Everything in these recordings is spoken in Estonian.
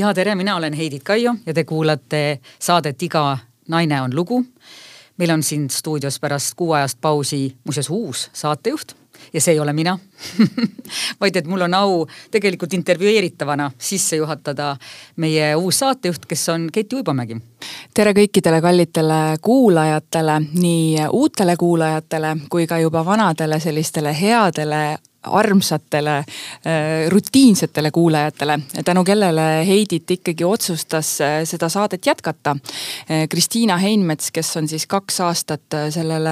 ja tere, mina olen Heidit Kaio ja te kuulate saadet Iga naine on lugu. meil on siin stuudios pärast kuuajast pausi muuseas uus saatejuht ja see ei ole mina vaid et mul on au tegelikult intervjueeritavana sisse juhatada meie uus saatejuht, kes on Keti Uibomägi. tere kõikidele kallitele kuulajatele, nii uutele kuulajatele kui ka juba vanadele sellistele headele armsatele äh, rutiinsetele kuulajatele, tänu kellele Heidit ikkagi otsustas äh, seda saadet jätkata. Äh, Kristiina Heinmets, kes on siis kaks aastat sellele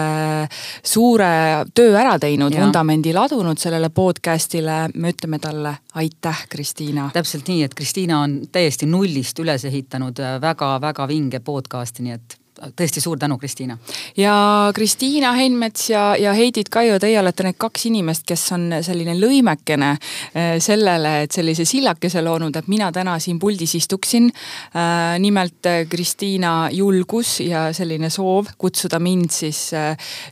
suure töö ära teinud, vundamendi ladunud sellele podcast'ile, me ütleme talle aitäh, Kristiina. täpselt nii, et Kristiina on täiesti nullist üles ehitanud väga-väga vinge podcast'i, nii et tõesti suur tänu, Kristiina. ja Kristiina Heinmets ja, ja Heidit Kaio, teie olete need kaks inimest, kes on selline lõimekene eh, sellele, et sellise sillakese loonud, et mina täna siin puldis istuksin. Eh, nimelt eh, Kristiina julgus ja selline soov kutsuda mind siis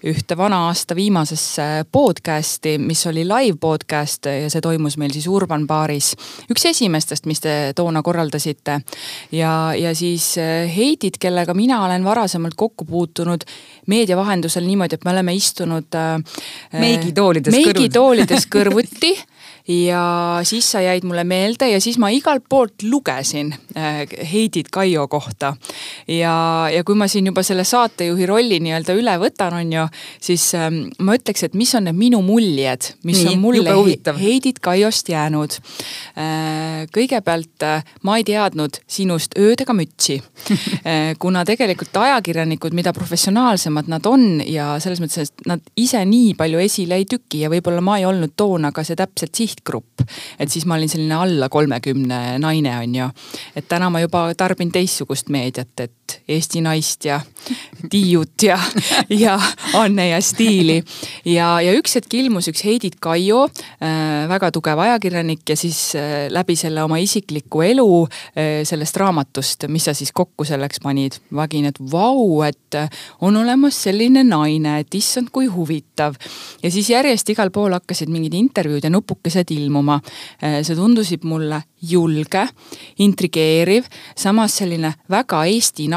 ühte vana aasta viimasesse podcast'i, mis oli live podcast ja see toimus meil siis Urban baaris. üks esimestest, mis te toona korraldasite. ja, ja siis Heidit, kellega mina olen varem varasemalt kokku puutunud meedia vahendusel niimoodi, et me oleme istunud äh,. meigitoolides, meigitoolides kõrvuti ja siis sa jäid mulle meelde ja siis ma igalt poolt lugesin äh, Heidit Kaio kohta. Ja, ja kui ma siin juba selle saatejuhi rolli nii-öelda üle võtan, on ju, siis ähm, ma ütleks, et mis on need minu muljed, mis nii, on mulle Heidit Kaiost jäänud äh,. kõigepealt äh, ma ei teadnud sinust ööd ega mütsi äh, kuna tegelikult ajakirjanikud, mida professionaalsemad nad on ja selles mõttes, et nad ise nii palju esile ei tüki ja võib-olla ma ei olnud toona ka see täpselt siht sihtgrupp. et siis ma olin selline alla kolmekümne naine, on ju. et täna ma juba tarbin teistsugust meediat, that et Eesti naist ja Tiiut ja, ja Anne ja Stiili. ja, ja üks hetk ilmus üks Heidit Kaio äh,, väga tugev ajakirjanik ja siis äh, läbi selle oma isikliku elu äh, sellest raamatust, mis sa siis kokku selleks panid, vagin, et vau, et äh, on olemas selline naine, et issand, kui huvitav. ja siis järjest igal pool hakkasid mingid intervjuud ja nupukesed ilmuma. Äh, see tundusid mulle julge, intrigeeriv, samas selline väga Eesti naine,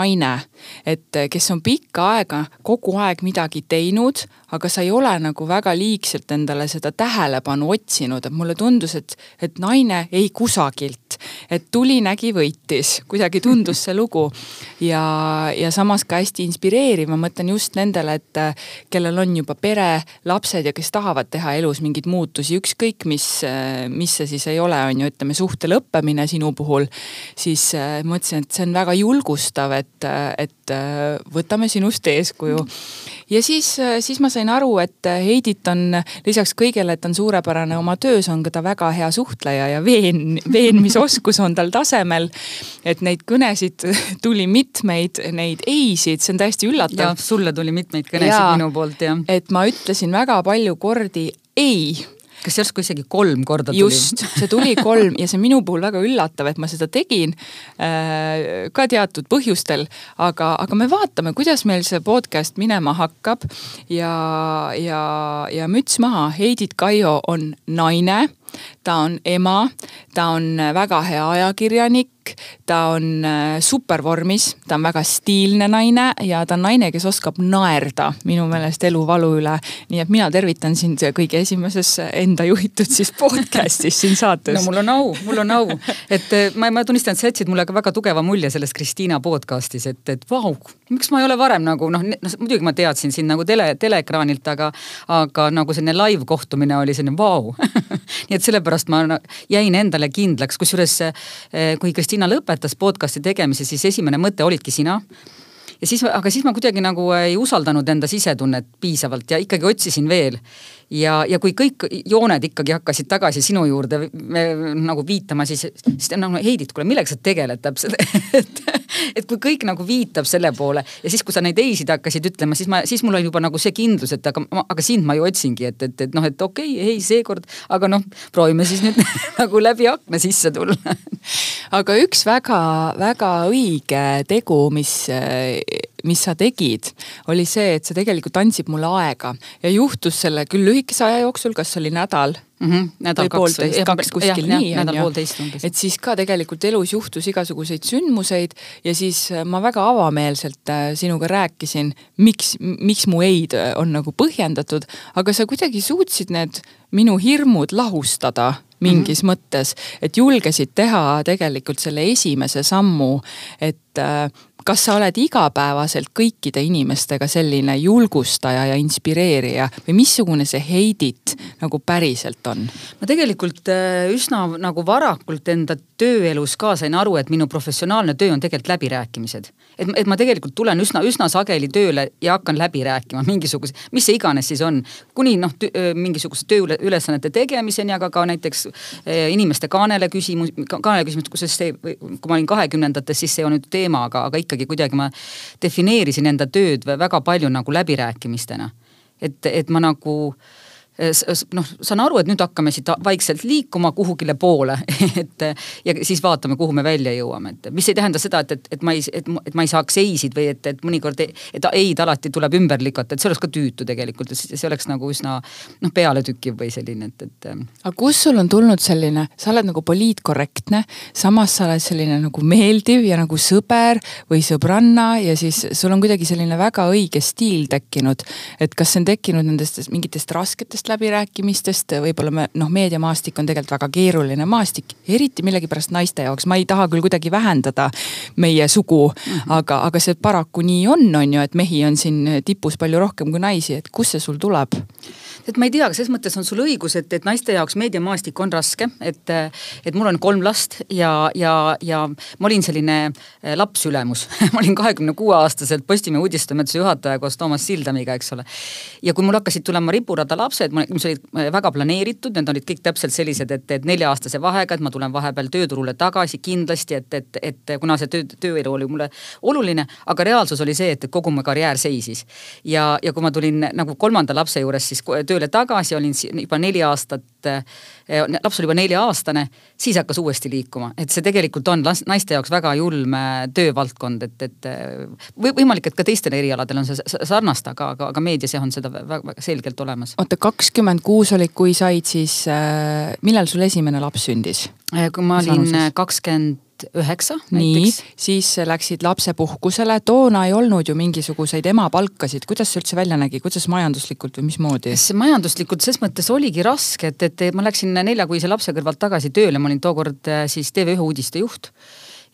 et äh, kes on pikka aega kogu aeg midagi teinud, aga sa ei ole nagu väga liigselt endale seda tähelepanu otsinud, et mulle tundus, et, et naine ei kusagilt, et tuli, nägi, võitis, kuidagi tundus see lugu. ja, ja samas ka hästi inspireeriv, ma mõtlen just nendele, et äh, kellel on juba pere, lapsed ja kes tahavad teha elus mingeid muutusi, ükskõik mis, äh, mis see siis ei ole, on ju, ütleme suhte lõppemine sinu puhul. siis äh, mõtlesin, et see on väga julgustav, et, et võtame sinust eeskuju. Ja siis, siis ma sain aru, et Heidit on lisaks kõigele, et on suurepärane oma töös, on ka ta väga hea suhtleja ja veen, veenmisoskus on tal tasemel. et neid kõnesid tuli mitmeid, neid ei-sid, see on täiesti üllatav. sulle tuli mitmeid kõnesid ja, minu poolt, jah. et ma ütlesin väga palju kordi ei kas järsku isegi kolm korda tuli? just, see tuli kolm ja see minu puhul väga üllatav, et ma seda tegin äh,. ka teatud põhjustel, aga, aga me vaatame, kuidas meil see podcast minema hakkab. ja, ja, ja müts maha, Heidit Kaio on naine ta on ema, ta on väga hea ajakirjanik, ta on äh, supervormis, ta on väga stiilne naine ja ta on naine, kes oskab naerda minu meelest eluvalu üle. nii et mina tervitan sind kõige esimeses enda juhitud siis podcast'is siin saates. no mul on au, mul on au, et äh, ma, ma tunnistan, et sa jätsid mulle ka väga tugeva mulje sellest Kristiina podcast'is, et, et vau, miks ma ei ole varem nagu noh, noh muidugi ma teadsin sind nagu tele, teleekraanilt, aga, aga nagu selline live kohtumine oli selline vau nii et sellepärast ma jäin endale kindlaks, kusjuures eh, kui Kristina lõpetas podcast'i tegemise, siis esimene mõte olidki sina. Ja siis, aga siis ma kuidagi nagu ei usaldanud enda sisetunnet piisavalt ja ikkagi otsisin veel ja, ja kui kõik jooned ikkagi hakkasid tagasi sinu juurde me, nagu viitama, siis, siis nagu Heidit, kuule millega sa tegeled täpselt? Et, et kui kõik nagu viitab selle poole ja siis, kui sa neid ei-sid hakkasid ütlema, siis ma, siis mul oli juba nagu see kindlus, et aga, aga sind ma ju otsingi, et, et, et noh, et okei okay,, ei seekord, aga noh, proovime siis nüüd nagu läbi akna sisse tulla. Aga üks väga-väga õige tegu, mis mis sa tegid, oli see, et sa tegelikult andsid mulle aega ja juhtus selle küll lühikese aja jooksul, kas oli nädal mm. -hmm. nädal poolteist, kaks kuskil jah, nii on ju. et siis ka tegelikult elus juhtus igasuguseid sündmuseid ja siis äh, ma väga avameelselt äh, sinuga rääkisin, miks, miks mu ei-d äh, on nagu põhjendatud, aga sa kuidagi suutsid need minu hirmud lahustada mingis mm -hmm. mõttes, et julgesid teha tegelikult selle esimese sammu, et äh, kas sa oled igapäevaselt kõikide inimestega selline julgustaja ja inspireerija või missugune see Heidit nagu päriselt on? ma tegelikult äh, üsna nagu varakult enda tööelus ka sain aru, et minu professionaalne töö on tegelikult läbirääkimised. et, et ma tegelikult tulen üsna, üsna sageli tööle ja hakkan läbi rääkima mingisuguse, mis see iganes siis on, kuni noh, mingisuguse tööülesannete tegemiseni, aga ka näiteks äh, inimeste kaanele küsimus, kaanele küsimus, kus see, kui ma olin kahekümnendates, siis see on nüüd teema, aga, aga ikkagi kuidagi ma defineerisin enda tööd väga palju nagu läbirääkimistena. et, et ma nagu äh, noh, saan aru, et nüüd hakkame siit vaikselt liikuma kuhugile poole et ja siis vaatame, kuhu me välja jõuame, et mis ei tähenda seda, et, et, et ma ei, et, et ma ei saaks ei-sid või et, et mõnikord, et ei-d alati tuleb ümber lükata, et see oleks ka tüütu tegelikult, et see oleks nagu üsna noh, pealetükkiv või selline, et, et. aga kust sul on tulnud selline, sa oled nagu poliitkorrektne, samas sa oled selline nagu meeldiv ja nagu sõber või sõbranna ja siis sul on kuidagi selline väga õige stiil tekkinud. et kas see on tekkinud nendest mingitest rasketest läbirääkimistest, võib-olla me noh, meediamaastik on tegelikult väga keeruline maastik, eriti millegipärast naiste jaoks, ma ei taha küll kuidagi vähendada meie sugu mm, -hmm. aga, aga see paraku nii on, on ju, et mehi on siin tipus palju rohkem kui naisi, et kust see sul tuleb? Et ma ei tea, selles mõttes on sul õigus, et, et naiste jaoks meediamaastik on raske, et, et mul on kolm last ja, ja, ja ma olin selline eh, lapsülemus ma olin kahekümne kuue aastaselt Postimehe uudistetoimetuse juhataja koos Toomas Sildamiga, eks ole. ja kui mul hakkasid tulema riburada lapsed, mis olid eh, väga planeeritud, need olid kõik täpselt sellised, et, et nelja-aastase vahega, et ma tulen vahepeal tööturule tagasi kindlasti, et, et, et kuna see töö, tööelu oli mulle oluline, aga reaalsus oli see, et kogu mu karjäär seisis. ja, ja kui ma tulin nagu kolmanda lapse juures siis tööle tagasi, olin juba neli aastat, eh, laps oli juba nelja-aastane, siis hakkas uuesti liikuma, et see tegelikult on naiste jaoks väga julm eh, töövaldkond, et, et eh, või võimalik, et ka teistel erialadel on see sarnast, aga, aga, aga meedias jah, on seda väga, selgelt olemas. oota, kakskümmend kuus olid, kui said siis millal sul esimene laps sündis? kui ma olin kakskümmend tuhat üheksa nii, siis läksid lapsepuhkusele, toona ei olnud ju mingisuguseid emapalkasid, kuidas see üldse välja nägi, kuidas majanduslikult või mismoodi? majanduslikult ses mõttes oligi raske, et, et ma läksin neljakuise lapse kõrvalt tagasi tööle, ma olin tookord äh, siis TV1 uudistejuht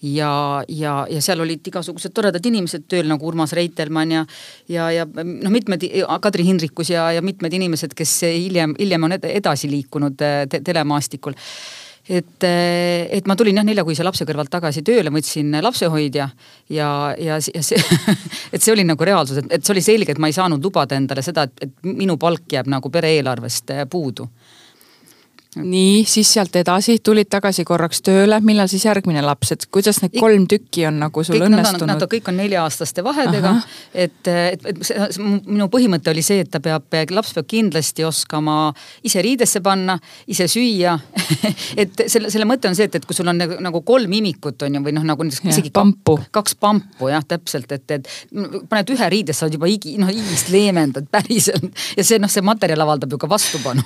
ja, ja, ja seal olid igasugused toredad inimesed tööl nagu Urmas Reitelmann ja, ja, ja noh, mitmed, Kadri Hindrikus ja, ja mitmed inimesed, kes hiljem, hiljem on edasi liikunud äh, te, telemaastikul et, et ma tulin jah neljakuise lapse kõrvalt tagasi tööle, ma võtsin lapsehoidja. Ja, ja, ja see et see oli nagu reaalsus, et, et see oli selge, et ma ei saanud lubada endale seda, et, et minu palk jääb nagu pere eelarvest eh, puudu nii, siis sealt edasi. Tulid tagasi korraks tööle, millal siis järgmine laps, et kuidas need kolm tükki on nagu sul kõik, õnnestunud? Nad, nad kõik on nelja-aastaste vahedega, et, et, et see, minu põhimõte oli see, et ta peab, laps peab kindlasti oskama ise riidesse panna, ise süüa. Et selle, selle mõte on see, et, et kui sul on nagu, nagu kolm imikut on ju, või noh, nagu näiteks isegi pampu. kaks pampu jah, täpselt, et, et paned ühe riidesse, sa oled juba igi, noh igist leevendad päriselt. Ja see noh, see materjal avaldab ju ka vastupanu.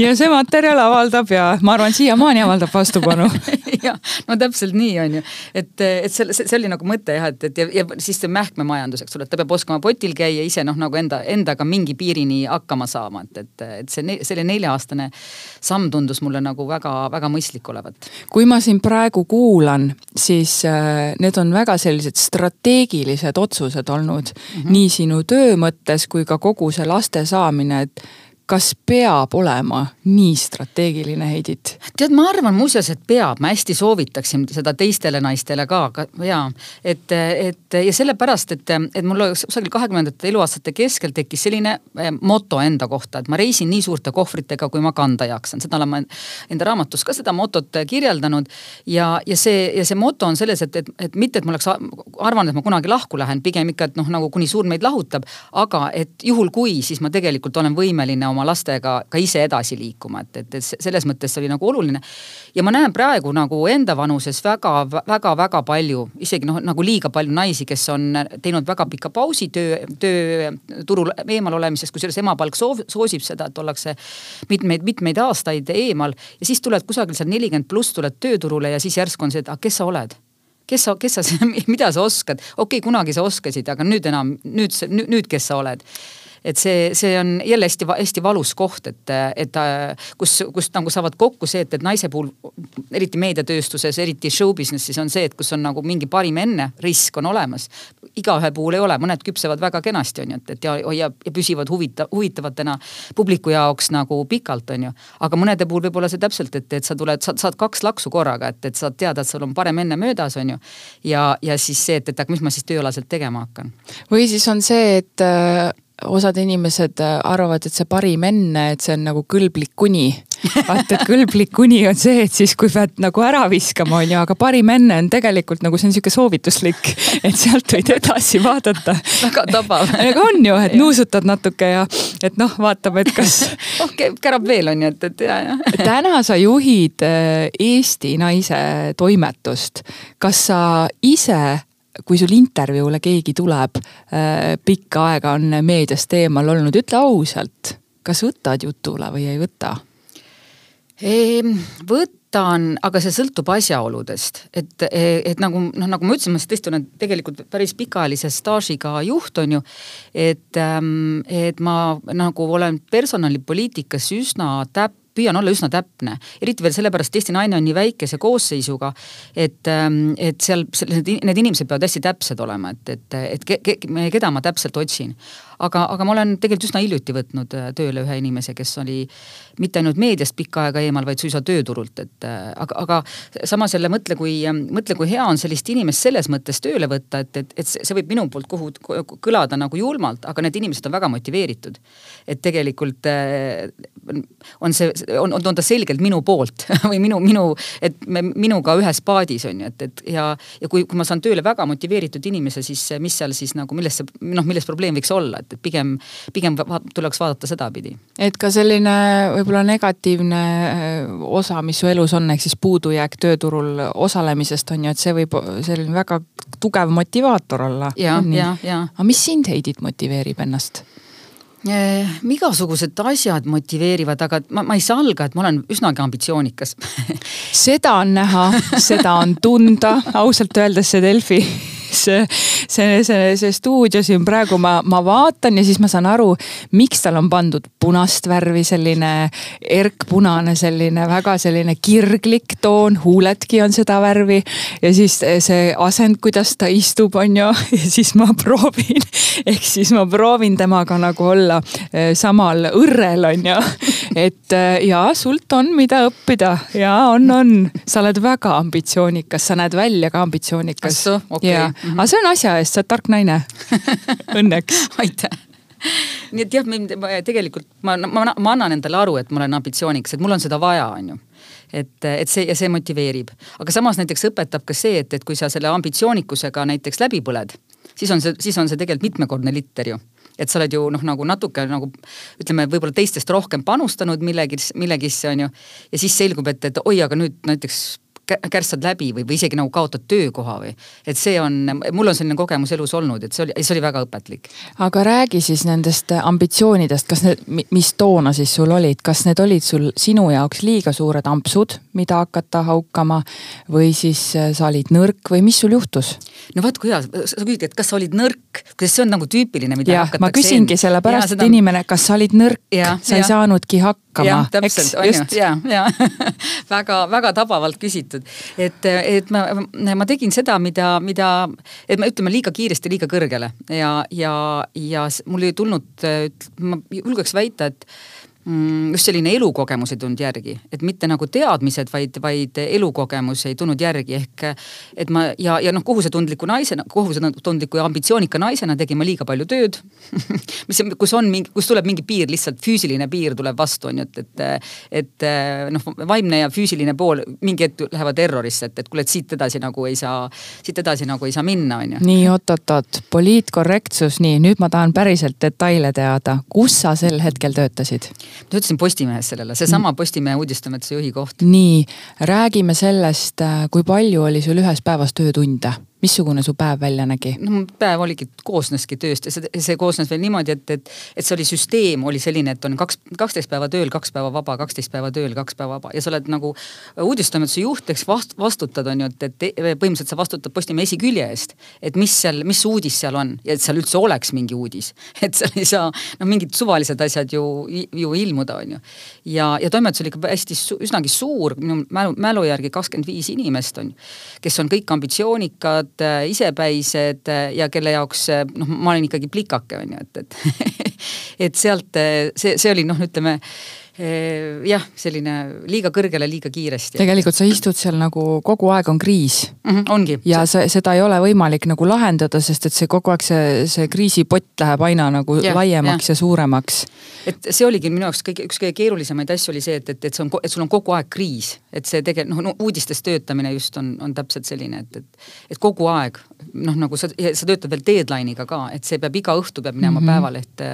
Ja see materjal materjal avaldab ja ma arvan, siiamaani avaldab vastupanu jah, no täpselt nii on ju, et, et see, see oli nagu mõte jah, et, et ja, ja siis see mähkmemajandus, eks ole, et ta peab oskama potil käia ise noh, nagu enda, endaga mingi piirini hakkama saama, et, et, et see, selle nelja-aastane samm tundus mulle nagu väga-väga mõistlik olevat. kui ma siin praegu kuulan, siis äh, need on väga sellised strateegilised otsused olnud mm -hmm. nii sinu töö mõttes kui ka kogu see laste saamine, et kas peab olema nii strateegiline, Heidit? tead, ma arvan muuseas, et peab, ma hästi soovitaksin seda teistele naistele ka, ka ja et, et ja sellepärast, et, et mul kusagil kahekümnendate eluaastate keskel tekkis selline eh, moto enda kohta, et ma reisin nii suurte kohvritega, kui ma kanda jaksan, seda olen ma enda raamatus ka seda motot kirjeldanud. ja, ja see, ja see moto on selles, et, et, et mitte, et ma oleks arvanud, et ma kunagi lahku lähen, pigem ikka, et noh, nagu kuni surm meid lahutab, aga et juhul kui, siis ma tegelikult olen võimeline oma oma lastega ka ise edasi liikuma, et, et, et selles mõttes see oli nagu oluline. ja ma näen praegu nagu enda vanuses väga-väga-väga palju, isegi noh, nagu liiga palju naisi, kes on teinud väga pika pausi töö, tööturul eemal olemisest, kusjuures emapalk soov, soosib seda, et ollakse mitmeid-mitmeid aastaid eemal. Ja siis tuled kusagil seal nelikümmend pluss, tuled tööturule ja siis järsku on see, et aga kes sa oled? Kes sa, kes sa, mida sa oskad, okei okay,, kunagi sa oskasid, aga nüüd enam, nüüd, nüüd, kes sa oled et see, see on jälle hästi, hästi valus koht, et, et kus, kus nagu saavad kokku see, et, et naise puhul, eriti meediatööstuses, eriti show business'is on see, et kus on nagu mingi parim enne risk on olemas. igaühe puhul ei ole, mõned küpsevad väga kenasti, on ju, et, et ja, ja, ja püsivad huvita-, huvitavatena publiku jaoks nagu pikalt, on ju. aga mõnede puhul võib olla see täpselt, et, et sa tuled, saad, saad kaks laksu korraga, et, et saad teada, et sul on parem enne möödas, on ju. ja, ja siis see, et, et aga mis ma siis tööalaselt tegema hakkan. või siis on see, et osad inimesed äh, arvavad, et see parim enne, et see on nagu kõlblik kuni. vaata, et kõlblik kuni on see, et siis, kui pead nagu ära viskama, on ju, aga parim enne on tegelikult nagu see on sihuke soovituslik, et sealt võid edasi vaadata. väga tabav. aga on ju, et nuusutad natuke ja et noh, vaatame, et kas oh, kärab veel on ju, et, et ja, ja. täna sa juhid äh, Eesti Naise toimetust. kas sa ise kui sul intervjuule keegi tuleb, äh, pikka aega on meediast eemal olnud, ütle ausalt, kas võtad jutule või ei võta? võtan, aga see sõltub asjaoludest, et, et nagu noh, nagu ma ütlesin, ma tõesti olen tegelikult päris pikaajalise staažiga juht, on ju. et, ähm, et ma nagu olen personalipoliitikas üsna täp-, püüan olla üsna täpne, eriti veel sellepärast, et Eesti Naine on nii väikese koosseisuga, et, ähm, et seal need, inimesed peavad hästi täpsed olema, et, et, et ke, ke, keda ma täpselt otsin aga, aga ma olen tegelikult üsna hiljuti võtnud äh, tööle ühe inimese, kes oli mitte ainult meediast pikka aega eemal, vaid suisa tööturult, et äh, aga, aga samas jälle mõtle, kui, mõtle, kui hea on sellist inimest selles mõttes tööle võtta, et, et, et see võib minu poolt kuhu kõlada nagu julmalt, aga need inimesed on väga motiveeritud. et tegelikult äh, on see, on, on ta selgelt minu poolt või minu, minu, et me minuga ühes paadis on ju, et, et ja, ja kui, kui ma saan tööle väga motiveeritud inimese, siis mis seal siis nagu, milles see noh, milles probleem võiks olla, et et, pigem, pigem tuleks vaadata sedapidi. et ka selline võib-olla negatiivne äh, osa, mis su elus on, ehk siis puudujääk tööturul osalemisest on ju, et see võib selline väga tugev motivaator olla. ja, ja, ja. aga mis sind, Heidit, motiveerib ennast? Eh, igasugused asjad motiveerivad, aga ma, ma ei salga, et ma olen üsnagi ambitsioonikas seda on näha, seda on tunda, ausalt öeldes see Delfi see, see, see, see stuudio siin praegu ma, ma vaatan ja siis ma saan aru, miks tal on pandud punast värvi, selline erkpunane, selline väga selline kirglik toon, huuledki on seda värvi. ja siis see asend, kuidas ta istub, on ju, ja siis ma proovin, ehk siis ma proovin temaga nagu olla eh, samal õrrel, on ju. et ja sult on, mida õppida ja on, on, sa oled väga ambitsioonikas, sa näed välja ka ambitsioonikas. okay mm. -hmm. aga see on asja eest, sa oled tark naine. Õnneks. Aitäh. Nii et jah, tegelikult ma, ma, ma annan endale aru, et ma olen ambitsioonikas, et mul on seda vaja, on ju. Et, et see ja see motiveerib, aga samas näiteks õpetab ka see, et, et kui sa selle ambitsioonikusega näiteks läbi põled, siis on see, siis on see tegelikult mitmekordne litter ju. Et sa oled ju noh, nagu natuke nagu ütleme, võib-olla teistest rohkem panustanud millegis, millegisse on ju. ja siis selgub, et, et oi, aga nüüd näiteks kärssad läbi või, või isegi nagu kaotad töökoha või. et see on, mul on selline kogemus elus olnud, et see oli, see oli väga õpetlik. aga räägi siis nendest ambitsioonidest, kas need, mis toona siis sul olid, kas need olid sul sinu jaoks liiga suured ampsud, mida hakata haukama või siis äh, sa olid nõrk või mis sul juhtus? no vaat kui hea, sa küsid, et kas sa olid nõrk, kas see on nagu tüüpiline, mida ja, hakatakse. ma küsingi sellepärast, et seda... inimene, kas sa olid nõrk, sa ei saanudki hakkama. jah, täpselt, on ju, ja, ja väga-väga tabavalt küsitud. Et, et ma, ma tegin seda, mida, mida, et me ütleme liiga kiiresti, liiga kõrgele. Ja, ja, ja mul ei tulnud, ma julgeks väita, et just selline elukogemus ei tulnud järgi, et mitte nagu teadmised, vaid, vaid elukogemus ei tulnud järgi, ehk et ma ja, ja noh, kohusetundliku naisena, kohusetundliku ja ambitsioonika naisena tegin ma liiga palju tööd. Mis, kus on mingi, kus tuleb mingi piir, lihtsalt füüsiline piir tuleb vastu, on ju, et, et et noh, vaimne ja füüsiline pool mingi hetk lähevad errorisse, et, et kuule, et siit edasi nagu ei saa, siit edasi nagu ei saa minna, on ju. nii oot-oot-oot, poliitkorrektsus, nii nüüd ma tahan päriselt detaile teada, kus sa sel hetkel töötasid? Töötasin Postimehes sellele, seesama Postimehe uudistetoimetuse juhi koht. nii, räägime sellest, äh, kui palju oli sul ühes päevas töötunde missugune su päev välja nägi? no mu päev oligi, koosneski tööst ja see, see koosnes veel niimoodi, et, et, et see oli süsteem oli selline, et on kaks, kaksteist päeva tööl, kaks päeva vaba, kaksteist päeva tööl, kaks päeva vaba ja sa oled nagu uudistoimetuse juht, eks vast, vastutad, on ju, et, et põhimõtteliselt sa vastutad Postimehe esikülje eest. et mis seal, mis uudis seal on ja et seal üldse oleks mingi uudis. et seal ei saa noh, mingid suvalised asjad ju, ju ilmuda, on ju. ja, ja toimetus oli ikka hästi, üsnagi suur, minu mälu, mälu järgi kakskümmend viis inimest on ju, kes on kõik ambitsioonikad noored, äh, isepäised äh, ja kelle jaoks äh, noh, ma olin ikkagi plikake, on ju, et, et et sealt see, see oli noh, ütleme jah, selline liiga kõrgele, liiga kiiresti. tegelikult sa istud seal nagu kogu aeg on kriis mm. -hmm, ongi. ja see, seda ei ole võimalik nagu lahendada, sest et see kogu aeg see, see kriisipott läheb aina nagu ja, laiemaks ja. ja suuremaks. et see oligi minu jaoks kõige, üks kõige keerulisemaid asju oli see, et, et, et see on, et sul on kogu aeg kriis. et see tegelikult noh no, uudistes töötamine just on, on täpselt selline, et, et, et kogu aeg noh, nagu sa, sa töötad veel deadline'iga ka, et see peab iga õhtu peab minema mm -hmm. Päevalehte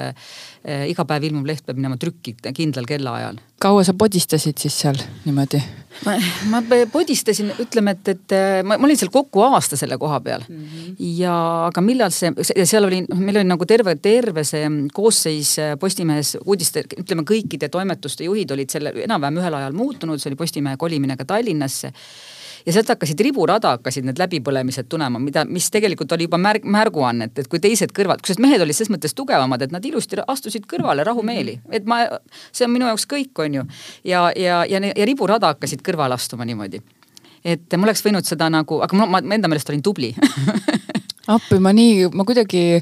äh,. iga päev ilmuv leht peab minema trükki kindlal kellaajal. kaua sa podistasid siis seal niimoodi? ma, ma podistasin, ütleme, et, et ma, ma olin seal kokku aasta selle koha peal mm. -hmm. ja aga millal see, seal oli, noh, meil oli nagu terve, terve see koosseis äh, Postimehes uudiste, ütleme kõikide toimetuste juhid olid selle enam-vähem ühel ajal muutunud, see oli Postimehe kolimine ka Tallinnasse ja sealt hakkasid riburada, hakkasid need läbipõlemised tulema, mida, mis tegelikult oli juba märg, märguanne, et, et kui teised kõrvad, kusjuures mehed olid selles mõttes tugevamad, et nad ilusti astusid kõrvale rahumeeli, et ma, see on minu jaoks kõik, on ju. ja, ja, ja, ja riburada hakkasid kõrvale astuma niimoodi. Et ma oleks võinud seda nagu, aga ma, ma enda meelest olin tubli appi, ma nii, ma kuidagi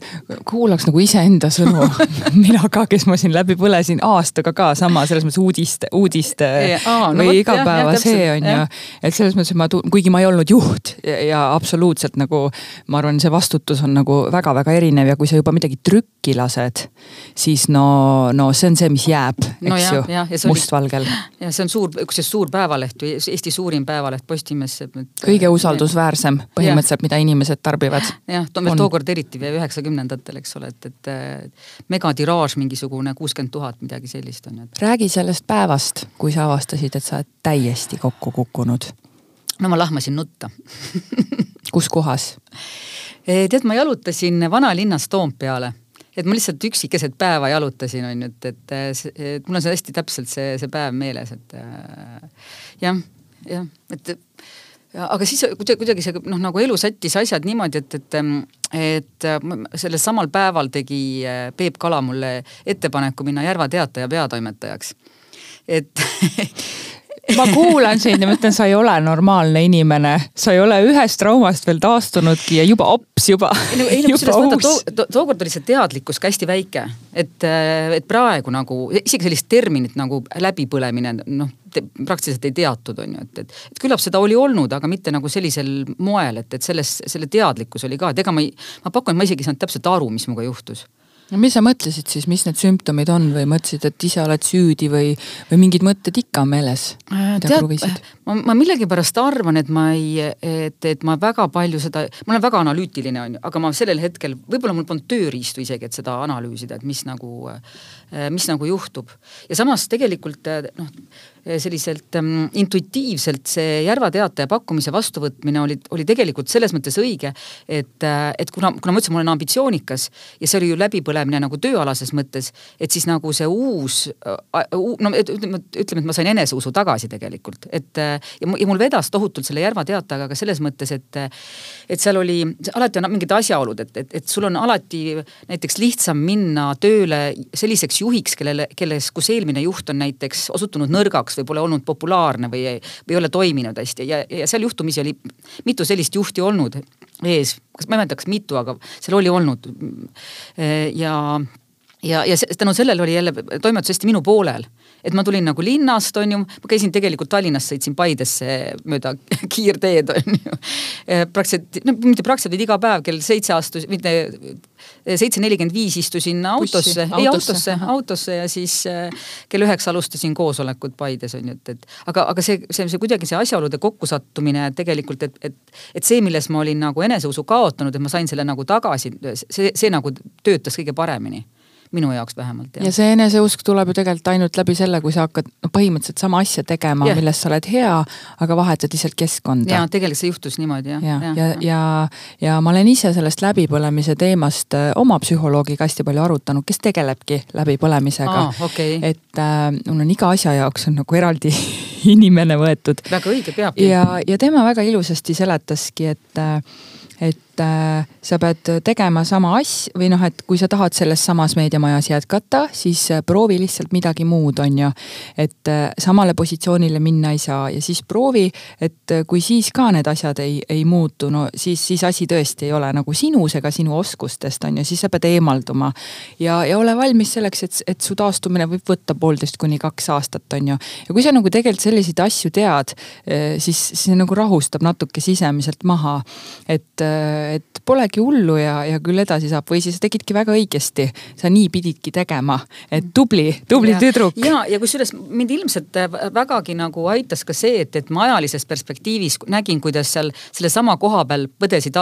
kuulaks nagu iseenda sõnu mina ka, kes ma siin läbi põlesin aastaga ka sama selles mõttes uudiste, uudiste Aa, no või igapäeva see on ju. et selles mõttes, et ma, kuigi ma ei olnud juht ja, ja absoluutselt nagu ma arvan, see vastutus on nagu väga-väga erinev ja kui sa juba midagi trükki lased, siis no, no see on see, mis jääb, eks no, ju, mustvalgel. ja see on suur, kusjuures suur päevaleht ju, Eesti suurim päevaleht Postimees. kõige usaldusväärsem põhimõtteliselt, mida inimesed tarbivad jah, veel tookord eriti üheksakümnendatel, eks ole, et, et megatiraaž mingisugune kuuskümmend tuhat, midagi sellist on ju. räägi sellest päevast, kui sa avastasid, et sa oled täiesti kokku kukkunud. no ma lahmasin nutta kus kohas? Eh, tead, ma jalutasin vanalinnas Toompeale et ma lihtsalt üksi keset päeva jalutasin, on ju, et, et, et mul on see hästi täpselt see, see päev meeles, et äh, jah, jah, et aga siis kuidagi, kuidagi see noh, nagu elu sättis asjad niimoodi, et, et, et sellel samal päeval tegi äh, Peep Kala mulle ettepaneku minna Järva Teataja peatoimetajaks. et ma kuulan sind ja mõtlen, sa ei ole normaalne inimene, sa ei ole ühest traumast veel taastunudki ja juba ops juba. no, ei no kusjuures vaata to, to, tookord oli see teadlikkus ka hästi väike, et, et praegu nagu isegi sellist terminit nagu läbipõlemine noh, praktiliselt ei teatud, on ju, et, et, et küllap seda oli olnud, aga mitte nagu sellisel moel, et, et selles, selle teadlikkus oli ka, et ega ma ei, ma pakun, et ma isegi ei saanud täpselt aru, mis minuga juhtus no mis sa mõtlesid siis, mis need sümptomid on või mõtlesid, et ise oled süüdi või, või mingid mõtted ikka meeles? Äh, tead, ma, ma millegipärast arvan, et ma ei, et, et ma väga palju seda, ma olen väga analüütiline, on ju, aga ma sellel hetkel, võib-olla mul polnud tööriistu isegi, et seda analüüsida, et mis nagu, äh, mis nagu juhtub. ja samas tegelikult äh, noh, selliselt ähm, intuitiivselt see Järva Teataja pakkumise vastuvõtmine oli, oli tegelikult selles mõttes õige, et, et kuna, kuna ma ütlesin, ma olen ambitsioonikas ja see oli ju läbipõlemine nagu tööalases mõttes, et siis nagu see uus, no ütleme, ütleme, et ma sain eneseusu tagasi tegelikult, et ja, ja mul vedas tohutult selle Järva Teatajaga ka selles mõttes, et et seal oli, alati on mingid asjaolud, et, et, et sul on alati näiteks lihtsam minna tööle selliseks juhiks, kellele, kelles, kus eelmine juht on näiteks osutunud nõrgaks või pole olnud populaarne või ei, või ei ole toiminud hästi. Ja, ja seal juhtumisi oli mitu sellist juhti olnud ees, kas ma ei mäleta, kas mitu, aga seal oli olnud. ja, ja, ja tänu sellele oli jälle toimetus hästi minu poolel et ma tulin nagu linnast, on ju, ma käisin tegelikult Tallinnast, sõitsin Paidesse mööda kiirteed, on ju. praktiliselt, no mitte praktiliselt, vaid iga päev kell seitse astus, mitte seitse nelikümmend viis istusin autosse, ei autosse, autosse ja siis äh, kell üheksa alustasin koosolekut Paides on ju, et, et aga, aga see, see, see kuidagi see asjaolude kokkusattumine tegelikult, et, et, et see, milles ma olin nagu eneseusu kaotanud, et ma sain selle nagu tagasi, see, see nagu töötas kõige paremini minu jaoks vähemalt. ja see eneseusk tuleb ju tegelikult ainult läbi selle, kui sa hakkad no põhimõtteliselt sama asja tegema yeah., milles sa oled hea, aga vahetad lihtsalt keskkonda. ja tegelikult see juhtus niimoodi jah. ja, ja, ja, ja, ja ma olen ise sellest läbipõlemise teemast äh, oma psühholoogiga hästi palju arutanud, kes tegelebki läbipõlemisega ah,. Okay. et äh, mul on iga asja jaoks on nagu eraldi inimene võetud. väga õige, peabki. ja, ja tema väga ilusasti seletaski, et äh, et äh, sa pead tegema sama asja või noh, et kui sa tahad selles samas meediamajas jätkata, siis äh, proovi lihtsalt midagi muud, on ju. et äh, samale positsioonile minna ei saa ja siis proovi, et äh, kui siis ka need asjad ei, ei muutu, no siis, siis asi tõesti ei ole nagu sinus ega sinu oskustest, on ju, siis sa pead eemalduma. ja, ja ole valmis selleks, et, et su taastumine võib võtta poolteist kuni kaks aastat, on ju. ja kui sa nagu tegelikult selliseid asju tead, äh, siis, siis see nagu rahustab natuke sisemiselt maha. et et polegi hullu ja, ja küll edasi saab või siis tegidki väga õigesti. sa nii pididki tegema, et tubli, tubli ja, tüdruk. ja, ja kusjuures mind ilmselt vägagi nagu aitas ka see, et, et ma ajalises perspektiivis nägin, kuidas seal sellesama koha peal põdesid,